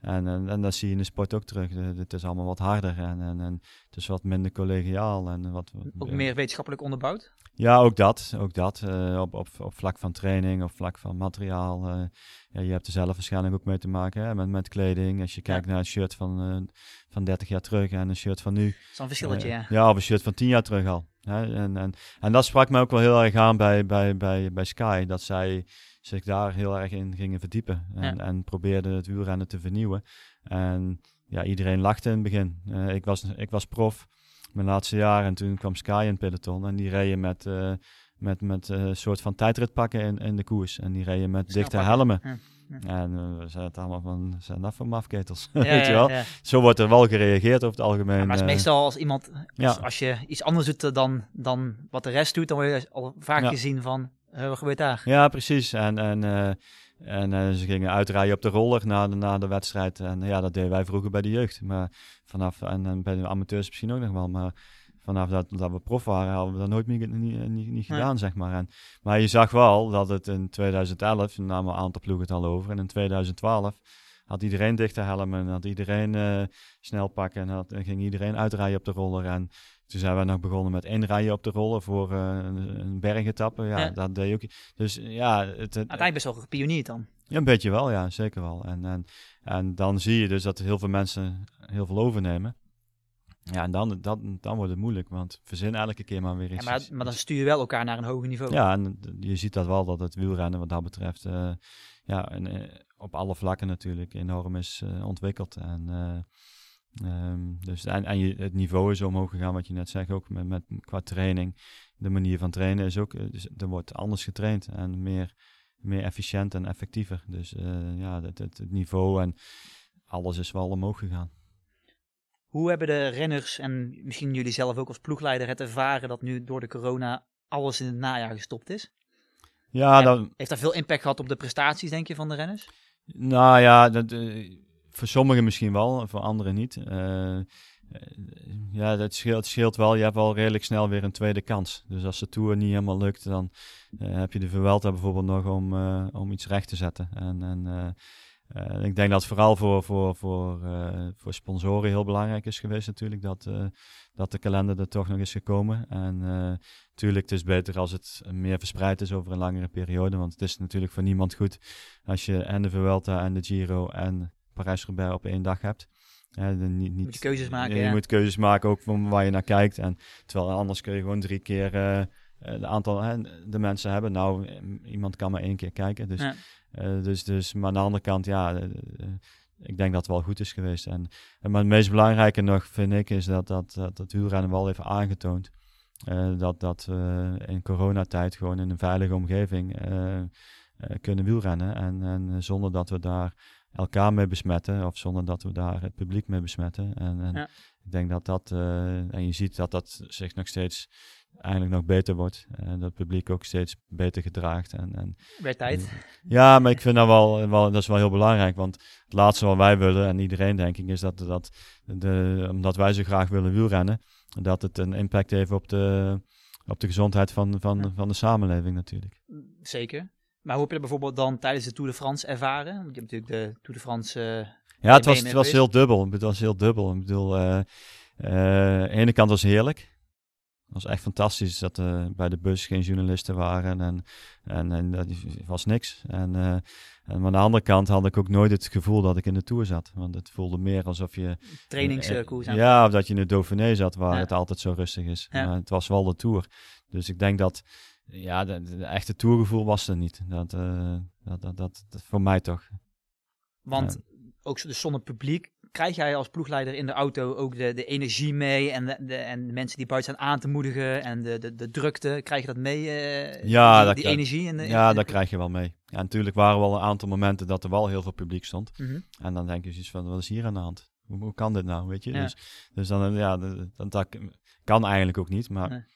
En, en, en, dat zie je in de sport ook terug. het is allemaal wat harder en, en, en het is wat minder collegiaal. En wat, ook meer wetenschappelijk onderbouwd? Ja, ook dat. Ook dat uh, op, op, op vlak van training, op vlak van materiaal. Uh, ja, je hebt er zelf waarschijnlijk ook mee te maken hè, met, met kleding. Als je kijkt naar een shirt van, uh, van 30 jaar terug en een shirt van nu. Zo'n verschilletje, ja. Ja, of een shirt van 10 jaar terug al. Hè. En, en, en dat sprak me ook wel heel erg aan bij, bij, bij, bij Sky. Dat zij zich daar heel erg in gingen verdiepen. En, en probeerden het wielrennen te vernieuwen. En ja, iedereen lachte in het begin. Ik, was, ik was prof mijn laatste jaar en toen kwam Sky in het peloton. En die reden met, uh, met, met uh, soort van tijdritpakken in, in de koers. En die reden met dichte helmen. Ja. En we zeiden allemaal van, zijn dat voor mafketels? *laughs* Ja, Weet je wel? Zo wordt er wel gereageerd over het algemeen. maar het is meestal als iemand, als, als, je iets anders doet dan, dan wat de rest doet, dan word je al vaak gezien van, wat gebeurt daar? Ja, precies. En, en, en uh, ze gingen uitrijden op de roller na de, na de wedstrijd. En ja, dat deden wij vroeger bij de jeugd. Maar vanaf, en, en bij de amateurs misschien ook nog wel. Maar vanaf dat, dat we prof waren, hadden we dat nooit meer niet, niet, niet gedaan, zeg maar. En, maar je zag wel dat het in 2011, namen een aantal ploegen het al over, en in 2012 had iedereen dichte helmen en had iedereen uh, snel pakken en, had, en ging iedereen uitrijden op de roller. En toen zijn we nog begonnen met inrijden op de rollen voor uh, een, een bergetappe. Ja, ja, dat deed ook. Dus ja, het, het, uiteindelijk best wel gepioneerd dan. Ja, een beetje wel, ja, zeker wel. En, en, en dan zie je dus dat heel veel mensen heel veel overnemen. Ja, en dan, dan, dan wordt het moeilijk, want verzin elke keer maar weer iets. Ja, maar, maar dan stuur je wel elkaar naar een hoger niveau. Ja, en je ziet dat wel, dat het wielrennen wat dat betreft, uh, ja, en, uh, op alle vlakken natuurlijk enorm is uh, ontwikkeld. En Um, dus en, en je, het niveau is omhoog gegaan, wat je net zegt, ook met, met qua training. De manier van trainen is ook, dus er wordt anders getraind en meer, meer efficiënt en effectiever. Dus uh, ja, het, het, het, niveau en alles is wel omhoog gegaan. Hoe hebben de renners en misschien jullie zelf ook als ploegleider het ervaren dat nu door de corona alles in het najaar gestopt is? Ja, dan, heeft dat veel impact gehad op de prestaties, denk je, van de renners? Nou ja, dat, uh, voor sommigen misschien wel, voor anderen niet. Uh, ja, dat scheelt, het scheelt wel. Je hebt wel redelijk snel weer een tweede kans. Dus als de Tour niet helemaal lukt, dan uh, heb je de Vuelta bijvoorbeeld nog om, uh, om iets recht te zetten. En, en ik denk dat vooral voor, voor, voor, voor sponsoren heel belangrijk is geweest natuurlijk. Dat, dat de kalender er toch nog is gekomen. En natuurlijk, het is beter als het meer verspreid is over een langere periode. Want het is natuurlijk voor niemand goed als je en de Vuelta en de Giro en Parijs-Roubaix op één dag hebt. Ja, niet, niet, moet je keuzes maken. Je, ja. moet keuzes maken ook van waar je naar kijkt. En terwijl anders kun je gewoon drie keer uh, de aantal uh, de mensen hebben. Nou, iemand kan maar één keer kijken. Dus, ja. uh, dus, dus, maar aan de andere kant, ja, ik denk dat het wel goed is geweest. En, en maar het meest belangrijke nog vind ik is dat dat, dat, dat wielrennen wel even aangetoond. dat dat in coronatijd gewoon in een veilige omgeving kunnen wielrennen. En, en zonder dat we daar elkaar mee besmetten. Of zonder dat we daar het publiek mee besmetten. En, en ja. ik denk dat dat, uh, en je ziet dat dat zich nog steeds eigenlijk nog beter wordt. En dat het publiek ook steeds beter gedraagt. En, en, Bij tijd. ja, maar ik vind dat wel, wel, dat is wel heel belangrijk. Want het laatste wat wij willen, en iedereen denk ik, is dat, dat de, omdat wij zo graag willen wielrennen, dat het een impact heeft op de, op de gezondheid van, van, ja. van de samenleving natuurlijk. Zeker. Maar hoe heb je dat bijvoorbeeld dan tijdens de Tour de France ervaren? Want je hebt natuurlijk de Tour de France. Uh, ja, het was, het was heel dubbel. Het was heel dubbel. Ik bedoel, uh, uh, aan de ene kant was het heerlijk. was echt fantastisch dat er bij de bus geen journalisten waren en, en, en dat was niks. En, uh, en aan de andere kant had ik ook nooit het gevoel dat ik in de Tour zat. Want het voelde meer alsof je... Trainingskoers. ja, of dat je in de Dauphiné zat waar het altijd zo rustig is. Maar het was wel de Tour. Dus ik denk dat ja, de, echte tourgevoel was er niet. Dat, uh, dat, dat, dat, voor mij toch. Want ook dus zonder publiek krijg jij als ploegleider in de auto ook de, de energie mee en de, de, en de mensen die buiten staan aan te moedigen en de, de, de drukte, krijg je dat mee? Uh, ja, die, dat, die energie? En ja, dat krijg je wel mee. Ja, natuurlijk waren er wel een aantal momenten dat er wel heel veel publiek stond. Mhm. En dan denk je zoiets van, wat is hier aan de hand? Hoe, hoe kan dit nou, weet je? Dus, dus dan, ja, dat, dat, kan eigenlijk ook niet, maar...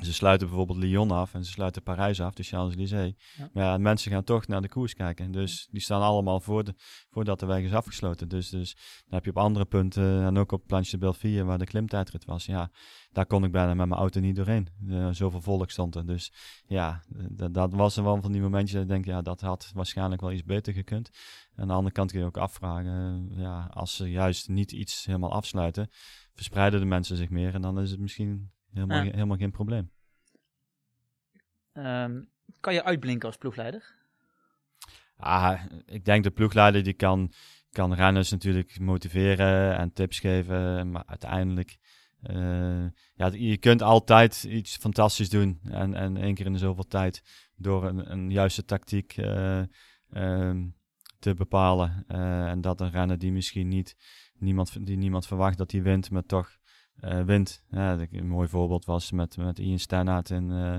Ze sluiten bijvoorbeeld Lyon af en ze sluiten Parijs af, de Champs-Élysées. Ja. Maar ja, mensen gaan toch naar de koers kijken. Dus die staan allemaal voor de, voordat de weg is afgesloten. Dus, dus dan heb je op andere punten, en ook op Planche de Belleville, waar de klimtijdrit was, ja, daar kon ik bijna met mijn auto niet doorheen. Uh, zoveel volk stond er. Dus ja, dat was er wel van die momentjes dat ik denk, ja, dat had waarschijnlijk wel iets beter gekund. Aan de andere kant kun je ook afvragen, ja, als ze juist niet iets helemaal afsluiten, verspreiden de mensen zich meer en dan is het misschien Helemaal, helemaal geen probleem. Um, kan je uitblinken als ploegleider? Ah, ik denk de ploegleider die kan, kan renners natuurlijk motiveren en tips geven. Maar uiteindelijk, uh, ja, je kunt altijd iets fantastisch doen. En, en één keer in de zoveel tijd door een, een juiste tactiek uh, uh, te bepalen. Eh, en dat een renner die misschien niet, niemand, die niemand verwacht dat hij wint, maar toch wint. Ja, een mooi voorbeeld was met, met Ian Stannard in, uh,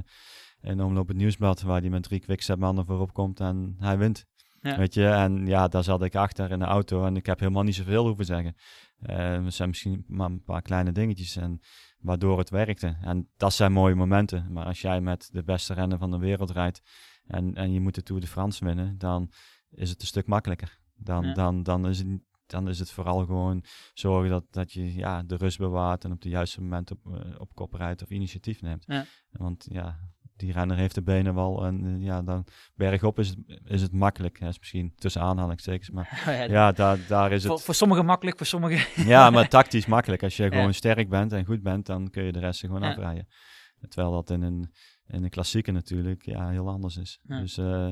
in Omloop het Nieuwsblad, waar hij met drie quickstep-mannen voorop komt en hij wint. Ja. Weet je, en ja, daar zat ik achter in de auto en ik heb helemaal niet zoveel hoeven zeggen. Uh, zijn misschien maar een paar kleine dingetjes en waardoor het werkte. En dat zijn mooie momenten. Maar als jij met de beste renner van de wereld rijdt en, en je moet de Tour de France winnen, dan is het een stuk makkelijker. Dan, ja. dan, dan is het dan is het vooral gewoon zorgen dat, dat je ja, de rust bewaart en op de juiste moment op, uh, op kop rijdt of initiatief neemt. Ja. Want ja, die renner heeft de benen wel en uh, ja, dan bergop is het, is het makkelijk. Dat is misschien tussen aanhalingstekens, maar *laughs* oh ja, ja, daar, daar is voor, het... Voor sommigen makkelijk, voor sommigen... *laughs* ja, maar tactisch makkelijk. Als je gewoon sterk bent en goed bent, dan kun je de rest gewoon afrijden. Terwijl dat in een, in een klassieke natuurlijk ja, heel anders is. Dus... Uh,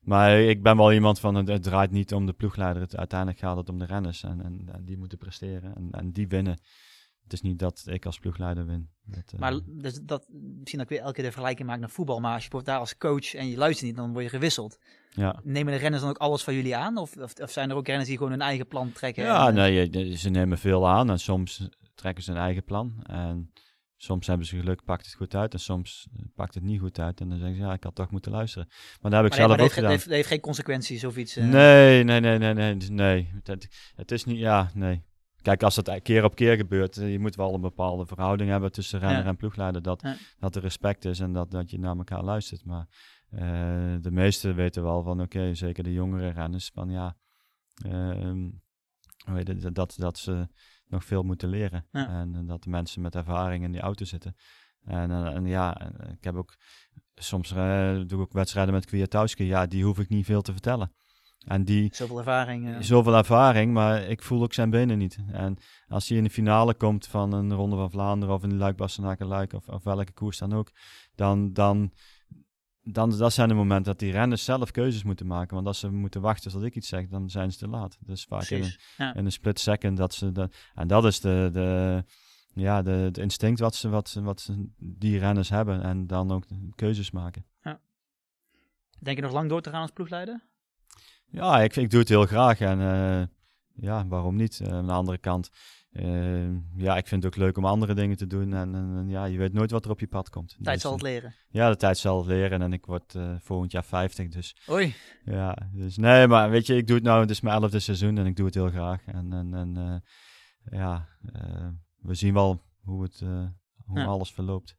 maar ik ben wel iemand van, het, het, draait niet om de ploegleider. Het, uiteindelijk gaat het om de renners. En, en, en die moeten presteren. En, en, die winnen. Het is niet dat ik als ploegleider win. Dat, maar uh, dus dat, misschien dat ik weer elke keer de vergelijking maak naar voetbal. Maar als je daar als coach en je luistert niet, dan word je gewisseld. Ja. Nemen de renners dan ook alles van jullie aan? Of, of, of zijn er ook renners die gewoon hun eigen plan trekken? Ja, en, nee, ze nemen veel aan. En soms trekken ze hun eigen plan. En Soms hebben ze geluk, pakt het goed uit. En soms eh, pakt het niet goed uit. En dan zeggen ze, ja, ik had toch moeten luisteren. Maar daar heb ik maar zelf nee, ook gedaan. Het heeft, heeft, geen consequenties of iets? Uh... Nee, nee, nee, nee, nee. nee. Het, het, is niet, ja, nee. Kijk, als dat keer op keer gebeurt, je moet wel een bepaalde verhouding hebben tussen renner ja. en ploegleider. Dat, ja. dat er respect is en dat, dat je naar elkaar luistert. Maar uh, de meesten weten wel van, oké, okay, zeker de jongere renners, van ja, uh, weet je, dat, dat ze nog veel moeten leren. Ja. En, en, dat de mensen met ervaring in die auto zitten. En, en, en ja, ik heb ook soms uh, doe ik ook wedstrijden met Kwiatowski. Ja, die hoef ik niet veel te vertellen. En die, zoveel ervaring. Uh. Zoveel ervaring, maar ik voel ook zijn benen niet. En als hij in de finale komt van een Ronde van Vlaanderen of in de Luik, Bastenaken, Luik of, of welke koers dan ook, dan, dan dan dat zijn de momenten dat die renners zelf keuzes moeten maken. Want als ze moeten wachten tot ik iets zeg, dan zijn ze te laat. Dus vaak in een, ja. in een, split second dat ze... De, en dat is de, de, ja, de, instinct wat, ze, wat, ze, wat die renners hebben. En dan ook keuzes maken. Ja. Denk je nog lang door te gaan als ploegleider? Ja, ik, ik doe het heel graag. En uh, ja, waarom niet? Uh, aan de andere kant uh, ja, ik vind het ook leuk om andere dingen te doen. En, en, en, ja, je weet nooit wat er op je pad komt. De tijd dus, zal het leren. Ja, de tijd zal het leren. En ik word uh, volgend jaar 50. Dus, Oei. Ja, dus nee, maar weet je, ik doe het nou, het is mijn elfde seizoen en ik doe het heel graag. En, en, en uh, ja, we zien wel hoe, het, hoe ja. alles verloopt.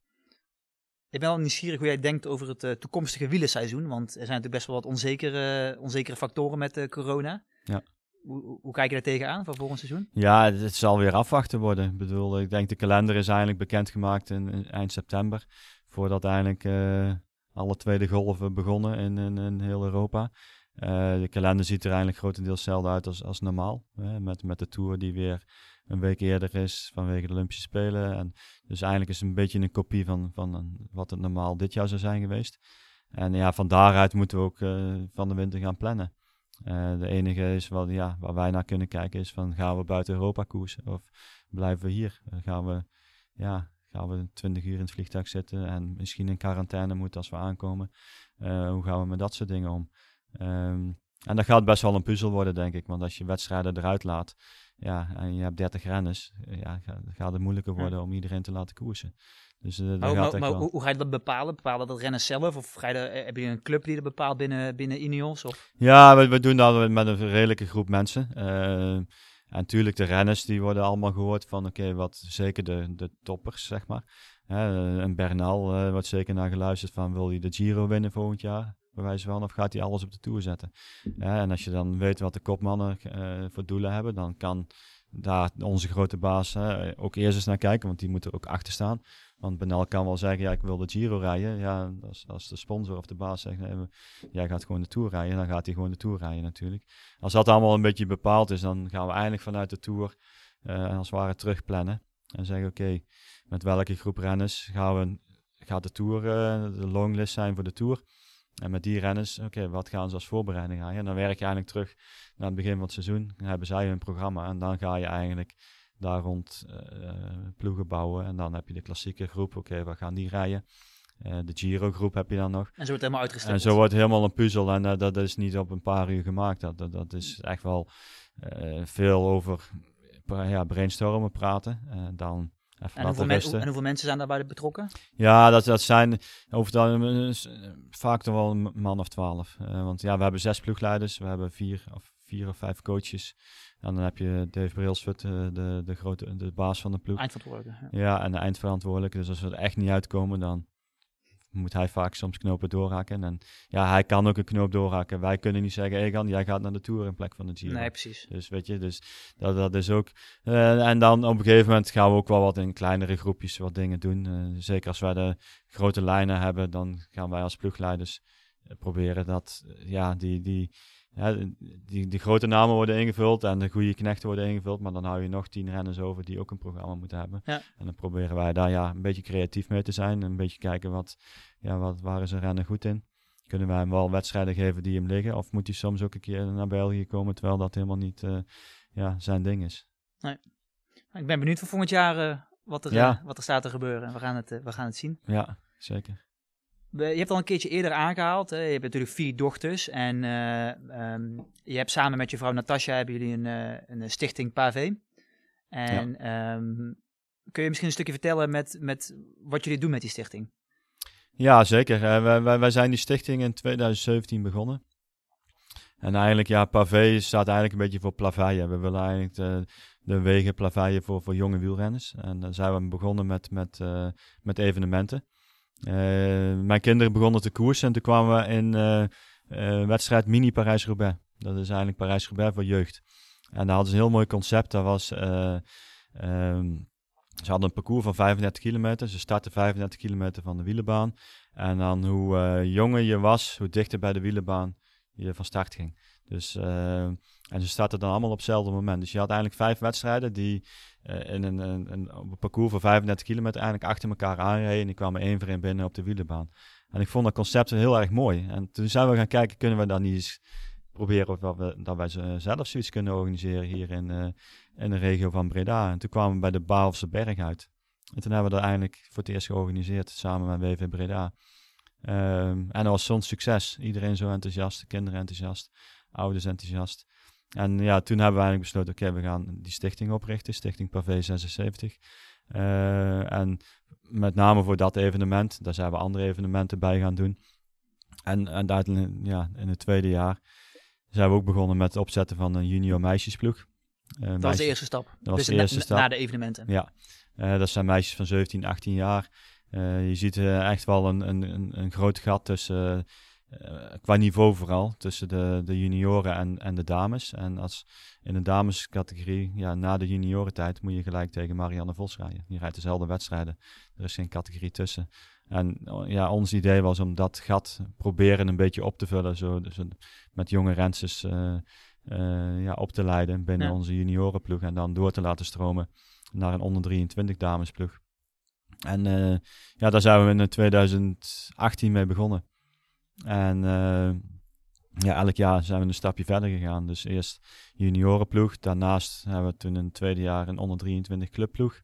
Ik ben wel nieuwsgierig hoe jij denkt over het toekomstige wielerseizoen. Want er zijn natuurlijk best wel wat onzekere, onzekere factoren met corona. Ja. Hoe, hoe, kijk je daar tegenaan voor volgend seizoen? Ja, het zal weer afwachten worden. Ik bedoel, ik denk de kalender is eigenlijk bekendgemaakt in, in eind september. Voordat eigenlijk uh, alle tweede golven begonnen in, in, heel Europa. Uh, de kalender ziet er eigenlijk grotendeels hetzelfde uit als, als normaal. Hè? Met, met de Tour die weer een week eerder is vanwege de Olympische Spelen. En dus eigenlijk is het een beetje een kopie van, van wat het normaal dit jaar zou zijn geweest. En ja, van daaruit moeten we ook van de winter gaan plannen. De enige is wat, ja, waar wij naar kunnen kijken is van gaan we buiten Europa koersen of blijven we hier? gaan we, ja, gaan we 20 uur in het vliegtuig zitten en misschien in quarantaine moeten als we aankomen. hoe gaan we met dat soort dingen om? Um, en dat gaat best wel een puzzel worden, denk ik. Want als je wedstrijden eruit laat ja, en je hebt 30 renners, ja, gaat het moeilijker worden om iedereen te laten koersen. Dus, uh, maar, gaat maar, maar hoe, hoe, ga je dat bepalen? Bepalen dat renners zelf? Of ga je eh, heb je een club die dat bepaalt binnen, binnen Ineos? Of? Ja, we, we doen dat met een redelijke groep mensen. Uh, en natuurlijk, de renners die worden allemaal gehoord van, oké, wat zeker de, de toppers, zeg maar. een Bernal uh, wordt zeker naar geluisterd van, wil je de Giro winnen volgend jaar? bij wijze van, of gaat hij alles op de tour zetten? en als je dan weet wat de kopmannen uh, voor doelen hebben, dan kan daar onze grote baas ook eerst eens naar kijken, want die moet er ook achter staan. Want Benal kan wel zeggen, ja, ik wil de Giro rijden. Ja, als, als de sponsor of de baas zegt, nee, jij gaat gewoon de Tour rijden, dan gaat hij gewoon de Tour rijden natuurlijk. Als dat allemaal een beetje bepaald is, dan gaan we eindelijk vanuit de Tour uh, als het ware terugplannen. En zeggen, oké, met welke groep renners gaan we, gaat de Tour, uh, de longlist zijn voor de Tour? En met die renners, oké, wat gaan ze als voorbereiding rijden? En dan werk je eigenlijk terug naar het begin van het seizoen. Dan hebben zij hun programma en dan ga je eigenlijk daar rond uh, ploegen bouwen. En dan heb je de klassieke groep, oké, wat gaan die rijden? Uh, de Giro-groep heb je dan nog. En zo wordt het helemaal uitgesteld. En zo wordt helemaal een puzzel. En uh, dat is niet op een paar uur gemaakt. Dat, dat, dat is echt wel veel over ja, brainstormen praten. dan en hoeveel, en hoeveel, mensen zijn daarbij betrokken? Ja, dat, dat zijn over het vaak toch wel een man of twaalf. Uh, want ja, we hebben zes ploegleiders, we hebben vier of, vier of vijf coaches. En dan heb je Dave Brailsford, uh, de, de, grote, de baas van de ploeg. Eindverantwoordelijke. Ja. ja, en de eindverantwoordelijke. Dus als we er echt niet uitkomen, dan moet hij vaak soms knopen doorhakken. En ja, hij kan ook een knoop doorhakken. Wij kunnen niet zeggen, Egan, jij gaat naar de Tour in plek van de Giro. Nee, precies. Dus weet je, dus dat, dat is ook... Uh, en dan op een gegeven moment gaan we ook wel wat in kleinere groepjes wat dingen doen. Uh, zeker als wij de grote lijnen hebben, dan gaan wij als ploegleiders uh, proberen dat, ja, die... die ja, die, die grote namen worden ingevuld en de goede knechten worden ingevuld, maar dan hou je nog tien renners over die ook een programma moeten hebben. Ja. En dan proberen wij daar ja, een beetje creatief mee te zijn, een beetje kijken wat, ja, wat, waar is een renner goed in. Kunnen wij hem wel wedstrijden geven die hem liggen, of moet hij soms ook een keer naar België komen, terwijl dat helemaal niet uh, ja, zijn ding is. Nee. Ik ben benieuwd voor volgend jaar uh, wat, er, ja. uh, wat er staat te gebeuren. We gaan het, we gaan het zien. Ja, zeker. Je hebt al een keertje eerder aangehaald. Hè? Je hebt natuurlijk vier dochters. En uh, um, je hebt samen met je vrouw Natasja hebben jullie een, uh, een stichting Pavé. En ja. um, kun je misschien een stukje vertellen met, met wat jullie doen met die stichting? Ja, zeker. Uh, wij, wij, wij, zijn die stichting in 2017 begonnen. En eigenlijk, ja, Pavé staat eigenlijk een beetje voor plaveien. We willen eigenlijk de, de wegen plaveien voor, voor jonge wielrenners. En dan zijn we begonnen met, met, met evenementen. Uh, mijn kinderen begonnen te koersen en toen kwamen we in uh, uh, wedstrijd Mini Parijs-Roubaix. Dat is eigenlijk Parijs-Roubaix voor jeugd. En daar hadden ze een heel mooi concept. Dat was, um, ze hadden een parcours van 35 kilometer. Ze startten 35 kilometer van de wielenbaan. En dan hoe jonger je was, hoe dichter bij de wielenbaan je van start ging. Dus, en ze startten dan allemaal op hetzelfde moment. Dus je had eigenlijk vijf wedstrijden die in een, een, parcours van 35 kilometer eigenlijk achter elkaar aanreden. En die kwamen één voor één binnen op de wielenbaan. En ik vond dat concept heel erg mooi. En toen zijn we gaan kijken, kunnen we dan niet eens proberen of we, dat wij zelf zoiets kunnen organiseren hier in, uh, in de regio van Breda. En toen kwamen we bij de Baalse Berg uit. En toen hebben we dat eigenlijk voor het eerst georganiseerd samen met WV Breda. Um, en dat was zo'n succes. Iedereen zo enthousiast, de kinderen enthousiast, ouders enthousiast. En ja, toen hebben we eigenlijk besloten, oké, we gaan die stichting oprichten, Stichting Pavé 76. Uh, en met name voor dat evenement, daar zijn we andere evenementen bij gaan doen. En, en uiteindelijk, ja, in het tweede jaar zijn we ook begonnen met het opzetten van een junior meisjesploeg. Uh, dat was de eerste stap. Dat was dus de eerste na, stap. Na de evenementen. Ja, uh, dat zijn meisjes van 17, 18 jaar. Je ziet echt wel een, een, een, groot gat tussen uh, qua niveau vooral, tussen de, de junioren en, en de dames. En als in de damescategorie, ja, na de juniorentijd moet je gelijk tegen Marianne Vos rijden. Die rijdt dezelfde wedstrijden. Er is geen categorie tussen. En ja, ons idee was om dat gat proberen een beetje op te vullen. Zo, dus met jonge rensters uh, ja, op te leiden binnen Ja. onze juniorenploeg. En dan door te laten stromen naar een onder 23 damesploeg. En eh, ja, daar zijn we in 2018 mee begonnen. En eh, ja, elk jaar zijn we een stapje verder gegaan. Dus eerst juniorenploeg. Daarnaast hebben we toen in het tweede jaar een onder 23 clubploeg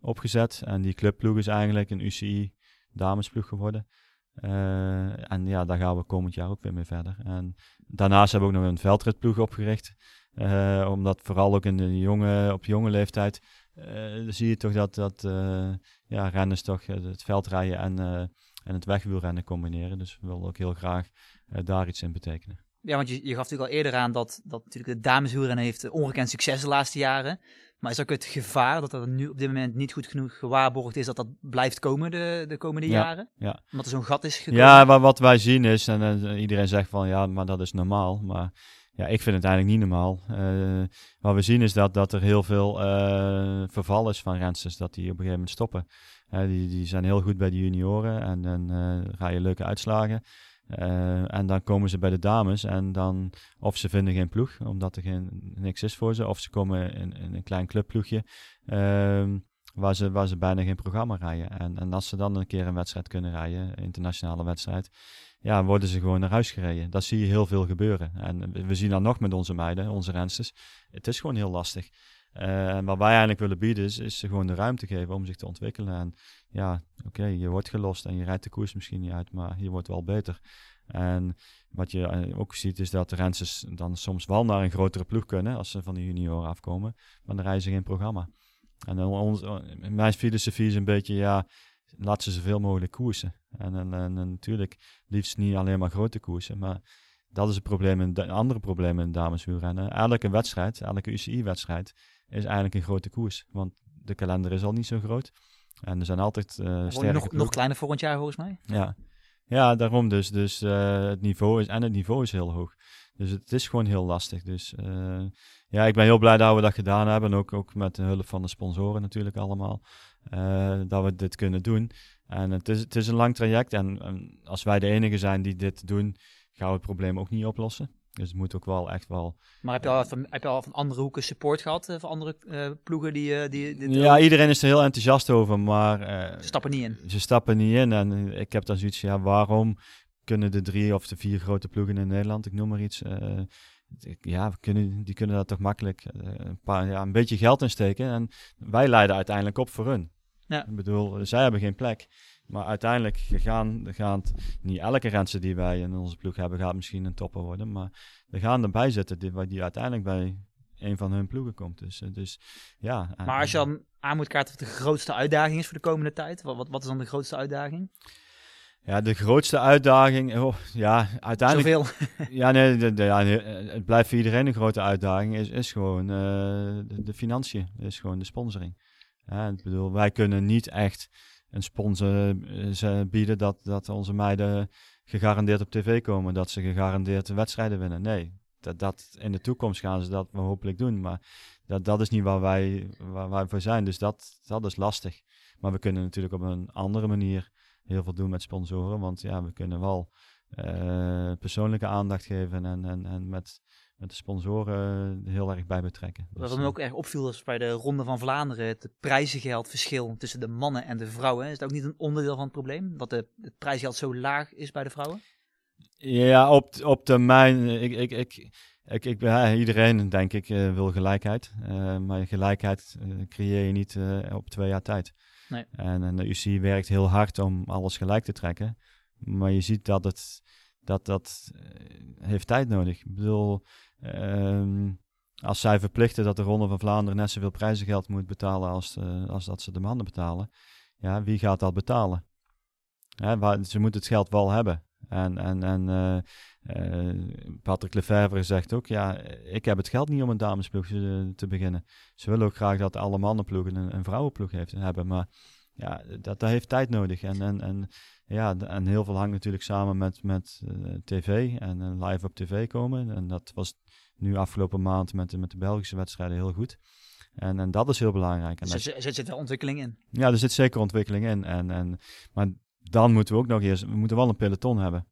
opgezet. En die clubploeg is eigenlijk een UCI damesploeg geworden. Eh, en ja, daar gaan we komend jaar ook weer mee verder. En daarnaast hebben we ook nog een veldritploeg opgericht. Eh, omdat vooral ook in de jonge, op jonge leeftijd zie je toch dat, dat ja, renners toch het veldrijden en, en het wegwielrennen combineren. Dus we willen ook heel graag eh, daar iets in betekenen. Ja, want je, je gaf natuurlijk al eerder aan dat, dat natuurlijk de dameswielrennen heeft ongekend succes de laatste jaren. Maar is ook het gevaar dat er nu op dit moment niet goed genoeg gewaarborgd is dat dat blijft komen de, de komende Ja, jaren? ja. Omdat er zo'n gat is gekomen? Ja, wat, wat wij zien is, en iedereen zegt van ja, maar dat is normaal. Maar ja, ik vind het eigenlijk niet normaal. Eh, wat we zien is dat, dat er heel veel eh, verval is van rensters, dat die op een gegeven moment stoppen. Eh, die, die zijn heel goed bij de junioren en dan eh rijden leuke uitslagen. Eh, en dan komen ze bij de dames en dan of ze vinden geen ploeg, omdat er geen, niks is voor ze, of ze komen in, een klein clubploegje ehm, waar, ze, waar ze bijna geen programma rijden. En, en als ze dan een keer een wedstrijd kunnen rijden, een internationale wedstrijd, ja, worden ze gewoon naar huis gereden. Dat zie je heel veel gebeuren. En we zien dat nog met onze meiden, onze rensters. Het is gewoon heel lastig. Eh, En wat wij eigenlijk willen bieden is, is ze gewoon de ruimte geven om zich te ontwikkelen. En ja, oké, je wordt gelost en je rijdt de koers misschien niet uit, maar je wordt wel beter. En wat je eh, ook ziet is dat de rensters dan soms wel naar een grotere ploeg kunnen als ze van de junioren afkomen, maar dan rijden ze geen programma. En eh, mijn filosofie is een beetje, ja, laat ze zoveel mogelijk koersen. En, en, natuurlijk liefst niet alleen maar grote koersen, maar dat is het probleem, de andere probleem in dameswielrennen. Elke wedstrijd, elke UCI-wedstrijd is eigenlijk een grote koers, want de kalender is al niet zo groot. En er zijn altijd Wordt sterke nog, nog kleiner volgend jaar volgens mij. Ja, ja daarom dus. Dus eh, het niveau is, en het niveau is heel hoog. Dus het is gewoon heel lastig. Dus eh, ja, ik ben heel blij dat we dat gedaan hebben. En ook, ook met de hulp van de sponsoren natuurlijk allemaal. dat we dit kunnen doen. En het is, het is een lang traject. En, en als wij de enige zijn die dit doen, gaan we het probleem ook niet oplossen. Dus het moet ook wel echt wel... Maar heb je al van, heb je al van andere hoeken support gehad? eh, van andere eh, ploegen die, eh, die Ja, iedereen is er heel enthousiast over, maar... eh, Ze stappen niet in. ze stappen niet in. En ik heb dan zoiets ja, waarom kunnen de drie of de vier grote ploegen in Nederland, ik noem maar iets, eh, ja, kunnen, die kunnen daar toch makkelijk eh, een, paar, ja, een beetje geld in steken. En wij leiden uiteindelijk op voor hun. Ja. Ik bedoel, zij hebben geen plek. Maar uiteindelijk gaan, gaan niet elke renster die wij in onze ploeg hebben, gaat misschien een topper worden. Maar er gaan erbij zitten die, die uiteindelijk bij een van hun ploegen komt. Dus, eh, dus ja. en- Maar als je dan aan moet kaarten wat de grootste uitdaging is voor de komende tijd, wat, wat, wat is dan de grootste uitdaging? Ja, de grootste uitdaging, oh, ja, uiteindelijk... Zoveel. *laughs* Ja, nee, de, de- ja, eh, het blijft voor iedereen een grote uitdaging. Is, is gewoon eh, de, de financiën, is gewoon de sponsoring. Ja, ik bedoel, wij kunnen niet echt een sponsor eh, ze bieden dat, dat onze meiden gegarandeerd op tv komen, dat ze gegarandeerd wedstrijden winnen. Nee, dat, dat in de toekomst gaan ze dat hopelijk doen, maar dat, dat is niet waar wij, waar wij voor zijn. Dus dat, dat is lastig. Maar we kunnen natuurlijk op een andere manier heel veel doen met sponsoren, want ja, we kunnen wel eh, persoonlijke aandacht geven en, en, en met, met de sponsoren heel erg bij betrekken. Wat Dus, me eh, ook erg opviel is bij de Ronde van Vlaanderen het prijzengeldverschil tussen de mannen en de vrouwen. Is het ook niet een onderdeel van het probleem? Dat de, het prijsgeld zo laag is bij de vrouwen? Ja, op, op termijn. Ik, ik, ik, ik, ik, ja, iedereen, denk ik, eh, wil gelijkheid. Eh, maar gelijkheid eh, creëer je niet eh, op twee jaar tijd. Nee. En, en de UC werkt heel hard om alles gelijk te trekken. Maar je ziet dat het dat, dat eh, heeft tijd nodig. Ik bedoel, ehm, als zij verplichten dat de Ronde van Vlaanderen net zoveel prijzengeld moet betalen als, eh, als dat ze de mannen betalen. Ja, wie gaat dat betalen? Ze moeten het geld wel hebben. En, en, en eh, Patrick Lefevre zegt ook, ja, ik heb het geld niet om een damesploeg te, te beginnen. Ze willen ook graag dat alle mannenploegen een, een vrouwenploeg heeft, hebben, maar ja, dat, dat heeft tijd nodig. En, en, en, ja, en heel veel hangt natuurlijk samen met, met eh, tv en eh, live op tv komen. En dat was nu afgelopen maand met, de- met de Belgische wedstrijden heel goed. En, en dat is heel belangrijk. En Dus er zit- er zit wel ontwikkeling in. ja, er zit zeker ontwikkeling in. En, en, maar dan moeten we ook nog eerst, we moeten wel een peloton hebben.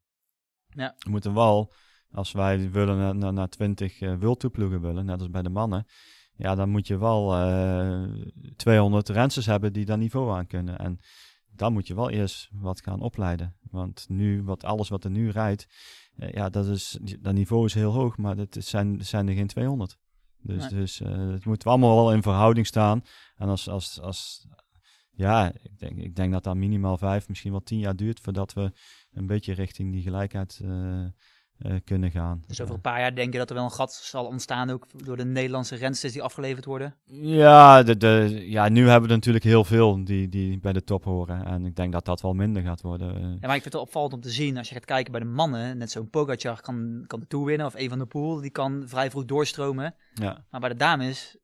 Ja. We moeten wel als wij willen naar, naar, naar 20 uh, wildtoeploegen willen, net als bij de mannen, ja, dan moet je wel uh, 200 rensters hebben die dat niveau aan kunnen. En dan moet je wel eerst wat gaan opleiden. Want nu, wat, alles wat er nu rijdt, uh, ja, dat, is, dat niveau is heel hoog, maar het zijn, zijn er geen 200. Dus, nee. dus uh, het moet allemaal wel in verhouding staan. En als, als, als ja, ik denk, ik denk dat dat minimaal vijf, misschien wel tien jaar duurt voordat we een beetje richting die gelijkheid uh, kunnen gaan. Dus over een paar jaar denk je dat er wel een gat zal ontstaan ook door de Nederlandse rensters die afgeleverd worden? Ja, de, de, ja nu hebben we natuurlijk heel veel die, die bij de top horen. En ik denk dat dat wel minder gaat worden. Ja, maar ik vind het opvallend om te zien, als je gaat kijken bij de mannen, net zo'n Pogacar kan, kan de Tour winnen, of een van de Poel, die kan vrij vroeg doorstromen. Ja. Maar bij de dames,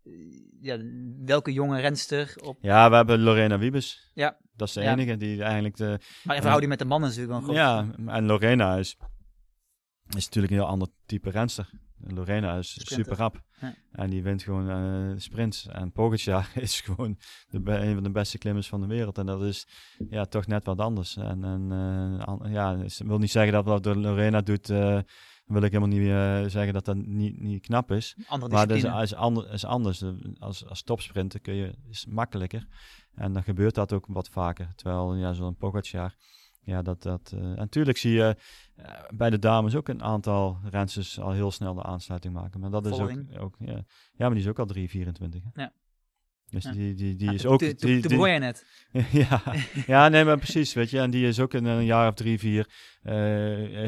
ja, welke jonge renster op... Ja, we hebben Lorena Wiebes. Ja. Dat is de Ja. enige die eigenlijk de... Maar in verhouding met de mannen is natuurlijk wel een groot Ja, en Lorena is, is natuurlijk een heel ander type renster. En Lorena is Sprinter. super rap. Ja. En die wint gewoon eh, sprints. En Pogacar *laughs* is gewoon de een van de beste klimmers van de wereld. En dat is ja, toch net wat anders. En, en eh, an- ja, ik wil niet zeggen dat wat Lorena doet... eh, wil ik helemaal niet zeggen dat dat niet, niet knap is. andere Maar dat is, discipline. is, ander, is anders. Als, als topsprinter kun je, is makkelijker. En dan gebeurt dat ook wat vaker. Terwijl ja, zo'n Pogacar, ja, dat... dat uh, en natuurlijk zie je uh, bij de dames ook een aantal rensters al heel snel de aansluiting maken. Maar dat is ook, ook ja. ja, maar die is ook al 3,24. hè. Ja. Dus Ja. die, die, die Ja, is ook... toen- die- net. *laughs* ja, ja, nee, maar precies, weet je. En die is ook in een jaar of drie, vier, eh,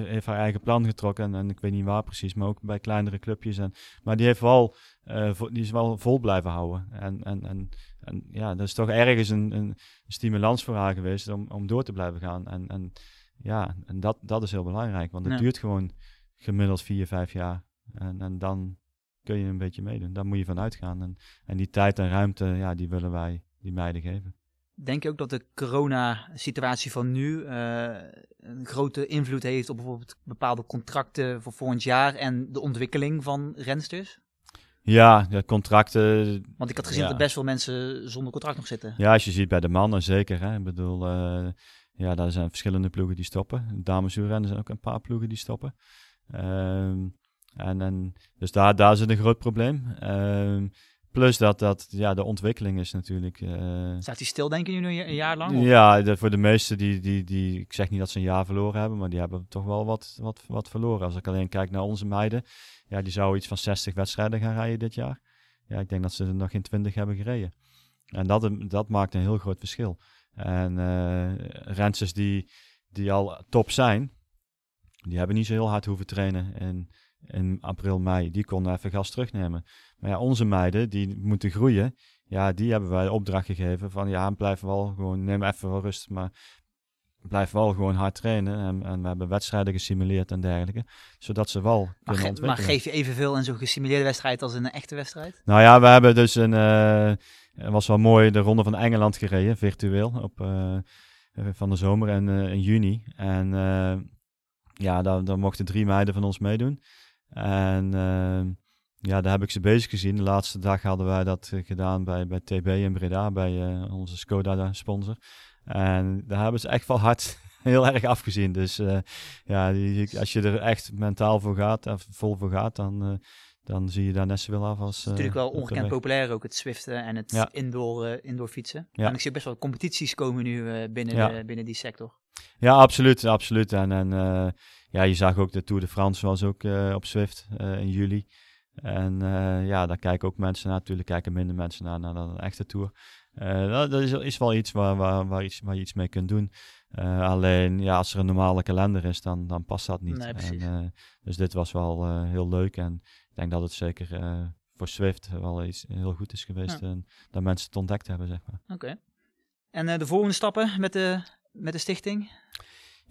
heeft haar eigen plan getrokken. En, en ik weet niet waar precies, maar ook bij kleinere clubjes. En, maar die, heeft wel, eh, vo- die is wel vol blijven houden. En, en, en, en ja, dat is toch ergens een, een stimulans voor haar geweest om, om door te blijven gaan. En, en ja, en dat, dat is heel belangrijk, want het Ja. duurt gewoon gemiddeld vier, vijf jaar. En, en dan kun je een beetje meedoen. Daar moet je van uitgaan. En, en die tijd en ruimte, ja, die willen wij die meiden geven. Denk je ook dat de corona-situatie van nu eh, een grote invloed heeft op bijvoorbeeld bepaalde contracten voor volgend jaar en de ontwikkeling van rensters? Ja, de contracten. Want ik had gezien Ja. dat er best veel mensen zonder contract nog zitten. Ja, als je ziet bij de mannen zeker. Hè. Ik bedoel, eh, ja, daar zijn verschillende ploegen die stoppen. Dameswielrennen zijn ook een paar ploegen die stoppen. Ehm, en, en, dus daar, daar zit een groot probleem. Ehm, plus dat, dat ja, de ontwikkeling is natuurlijk... eh, Staat hij stil, denk je, nu een jaar lang? Of- ja, voor de meesten die, die, die, ik zeg niet dat ze een jaar verloren hebben, maar die hebben toch wel wat, wat, wat verloren. Als ik alleen kijk naar onze meiden, ja, die zouden iets van 60 wedstrijden gaan rijden dit jaar. Ja, ik denk dat ze er nog geen 20 hebben gereden. En dat, dat maakt een heel groot verschil. En eh rensters die, die al top zijn, die hebben niet zo heel hard hoeven trainen in, in april, mei. Die konden even gas terugnemen. Maar ja, onze meiden, die moeten groeien. Ja, die hebben wij de opdracht gegeven van ja, blijf wel gewoon, neem even wel rust, maar blijf wel gewoon hard trainen. En, en we hebben wedstrijden gesimuleerd en dergelijke, zodat ze wel Maar, kunnen ge- ontwikkelen. maar geef je evenveel in zo'n gesimuleerde wedstrijd als in een echte wedstrijd? Nou ja, we hebben dus een, eh, het was wel mooi, de Ronde van Engeland gereden, virtueel, op, eh, van de zomer en eh, in juni. En eh, ja, daar, daar mochten drie meiden van ons meedoen. En eh, ja, daar heb ik ze bezig gezien. De laatste dag hadden wij dat eh, gedaan bij, bij TB in Breda, bij eh, onze Skoda-sponsor. En daar hebben ze echt wel hard *laughs* heel erg afgezien. Dus eh, ja, die, als je er echt mentaal voor gaat, en vol voor gaat, dan, dan zie je daar net zoveel af als... Het is natuurlijk wel ongekend populair ook, het Zwiften en het Ja. indoor, indoor fietsen. Ja. En ik zie best wel competities komen nu binnen, Ja. de, binnen die sector. Ja, absoluut, absoluut. En, en ja, je zag ook de Tour de France was ook eh, op Zwift eh, in juli. En eh, ja, daar kijken ook mensen naar. Natuurlijk kijken minder mensen naar, naar dan een echte Tour. Dat, dat is, is wel iets waar, waar, waar, iets waar je iets mee kunt doen. Alleen, ja, als er een normale kalender is, dan, dan past dat niet. Nee, precies. En, dus dit was wel heel leuk. En ik denk dat het zeker voor Zwift wel iets heel goed is geweest. Ja. En dat mensen het ontdekt hebben, zeg maar. Oké. En de volgende stappen met de, met de stichting?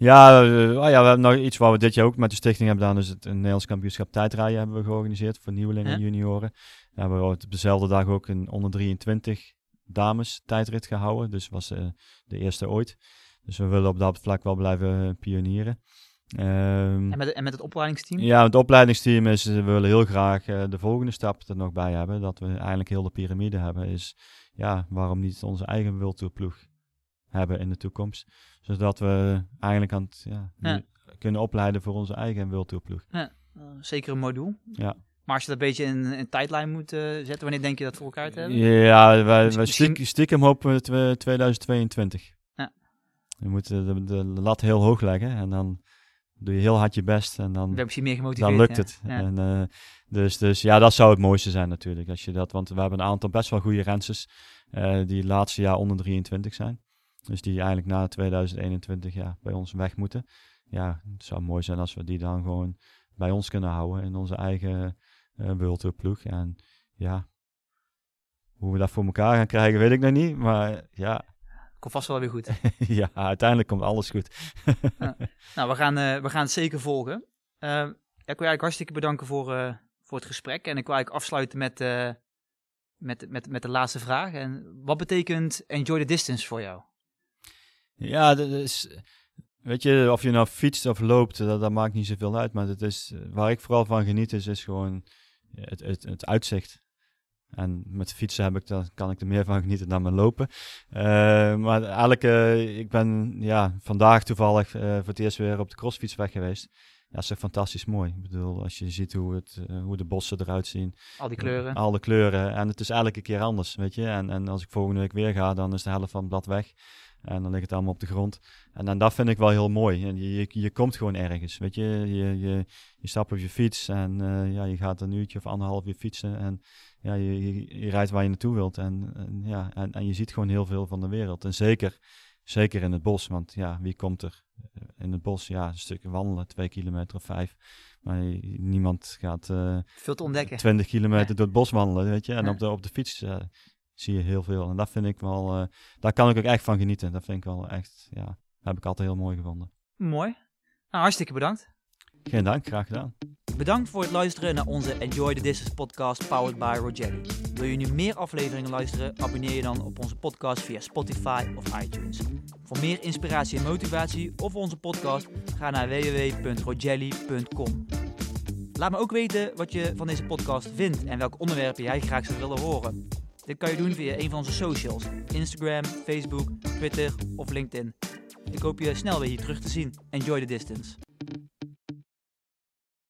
Ja, eh, oh ja, we hebben nog iets wat we dit jaar ook met de stichting hebben gedaan. Dus het een Nederlands kampioenschap tijdrijden hebben we georganiseerd voor nieuwelingen en junioren. We hebben op dezelfde dag ook een onder 23 dames tijdrit gehouden. Dus was eh, de eerste ooit. Dus we willen op dat vlak wel blijven pionieren. Ehm, En met, en met het opleidingsteam? ja, het opleidingsteam is, eh, we willen heel graag eh, de volgende stap er nog bij hebben. Dat we eigenlijk heel de piramide hebben. Is, ja, waarom niet onze eigen wildtoerploeg hebben in de toekomst. Zodat we eigenlijk aan het, ja, kunnen opleiden voor onze eigen. Ja. Uh, zeker een mooi doel. Ja. Maar als je dat een beetje in een tijdlijn moet uh, zetten, wanneer denk je dat voor elkaar te hebben? Ja, wij, wij stiekem, stiekem hopen we 2022. Ja. Je moet de, de, lat heel hoog leggen en dan doe je heel hard je best en dan, misschien meer gemotiveerd, dan lukt het. Ja. En, uh, dus, dus ja, dat zou het mooiste zijn natuurlijk. Als je dat, want we hebben een aantal best wel goede renses uh, die het laatste jaar onder 23 zijn. Dus die eigenlijk na 2021 ja, bij ons weg moeten. Ja, het zou mooi zijn als we die dan gewoon bij ons kunnen houden in onze eigen uh, World Tour ploeg. En ja, hoe we dat voor elkaar gaan krijgen, weet ik nog niet. Maar ja. Komt vast wel weer goed. *laughs* ja, uiteindelijk komt alles goed. ja. Nou, we gaan, uh, we gaan het zeker volgen. Uh, ja, ik wil eigenlijk hartstikke bedanken voor, uh, voor het gesprek. En ik wil eigenlijk afsluiten met, met, met, met de laatste vraag. En wat betekent enjoy the distance voor jou? Ja, dat is, weet je, of je nou fietst of loopt, dat, dat maakt niet zoveel uit. Maar het is, waar ik vooral van geniet, is, is gewoon het, het, het uitzicht. En met fietsen heb ik, dan kan ik er meer van genieten dan met lopen. Uh, maar eigenlijk, uh, ik ben ja, vandaag toevallig uh, voor het eerst weer op de crossfiets weg geweest. Ja, dat is echt fantastisch mooi. Ik bedoel, als je ziet hoe, het, hoe de bossen eruit zien. Al die kleuren. al de kleuren. En het is elke keer anders, weet je. En, en als ik volgende week weer ga, dan is de helft van het blad weg. En dan ligt het allemaal op de grond. En, en dat vind ik wel heel mooi. En je, je, je komt gewoon ergens. Weet je, je, je, je stapt op je fiets en uh, ja, je gaat een uurtje of anderhalf uur fietsen. En ja, je, je, je rijdt waar je naartoe wilt. En, en ja, en, en je ziet gewoon heel veel van de wereld. En zeker, zeker in het bos. Want ja, wie komt er in het bos? Ja, een stuk wandelen, twee kilometer of vijf. Maar niemand gaat uh, veel te ontdekken. 20 kilometer door het bos wandelen, weet je. En op, de, op de fiets uh, zie je heel veel. En dat vind ik wel, uh, daar kan ik ook echt van genieten. Dat vind ik wel echt, ja, heb ik altijd heel mooi gevonden. Mooi. Nou, hartstikke bedankt. Geen dank, graag gedaan. Bedankt voor het luisteren naar onze Enjoy the Distance podcast powered by Rogelli. Wil je nu meer afleveringen luisteren? Abonneer je dan op onze podcast via Spotify of iTunes. Voor meer inspiratie en motivatie of onze podcast ga naar www.rogelli.com. Laat me ook weten wat je van deze podcast vindt en welke onderwerpen jij graag zou willen horen. Dit kan je doen via een van onze socials: Instagram, Facebook, Twitter of LinkedIn. Ik hoop je snel weer hier terug te zien. Enjoy the distance.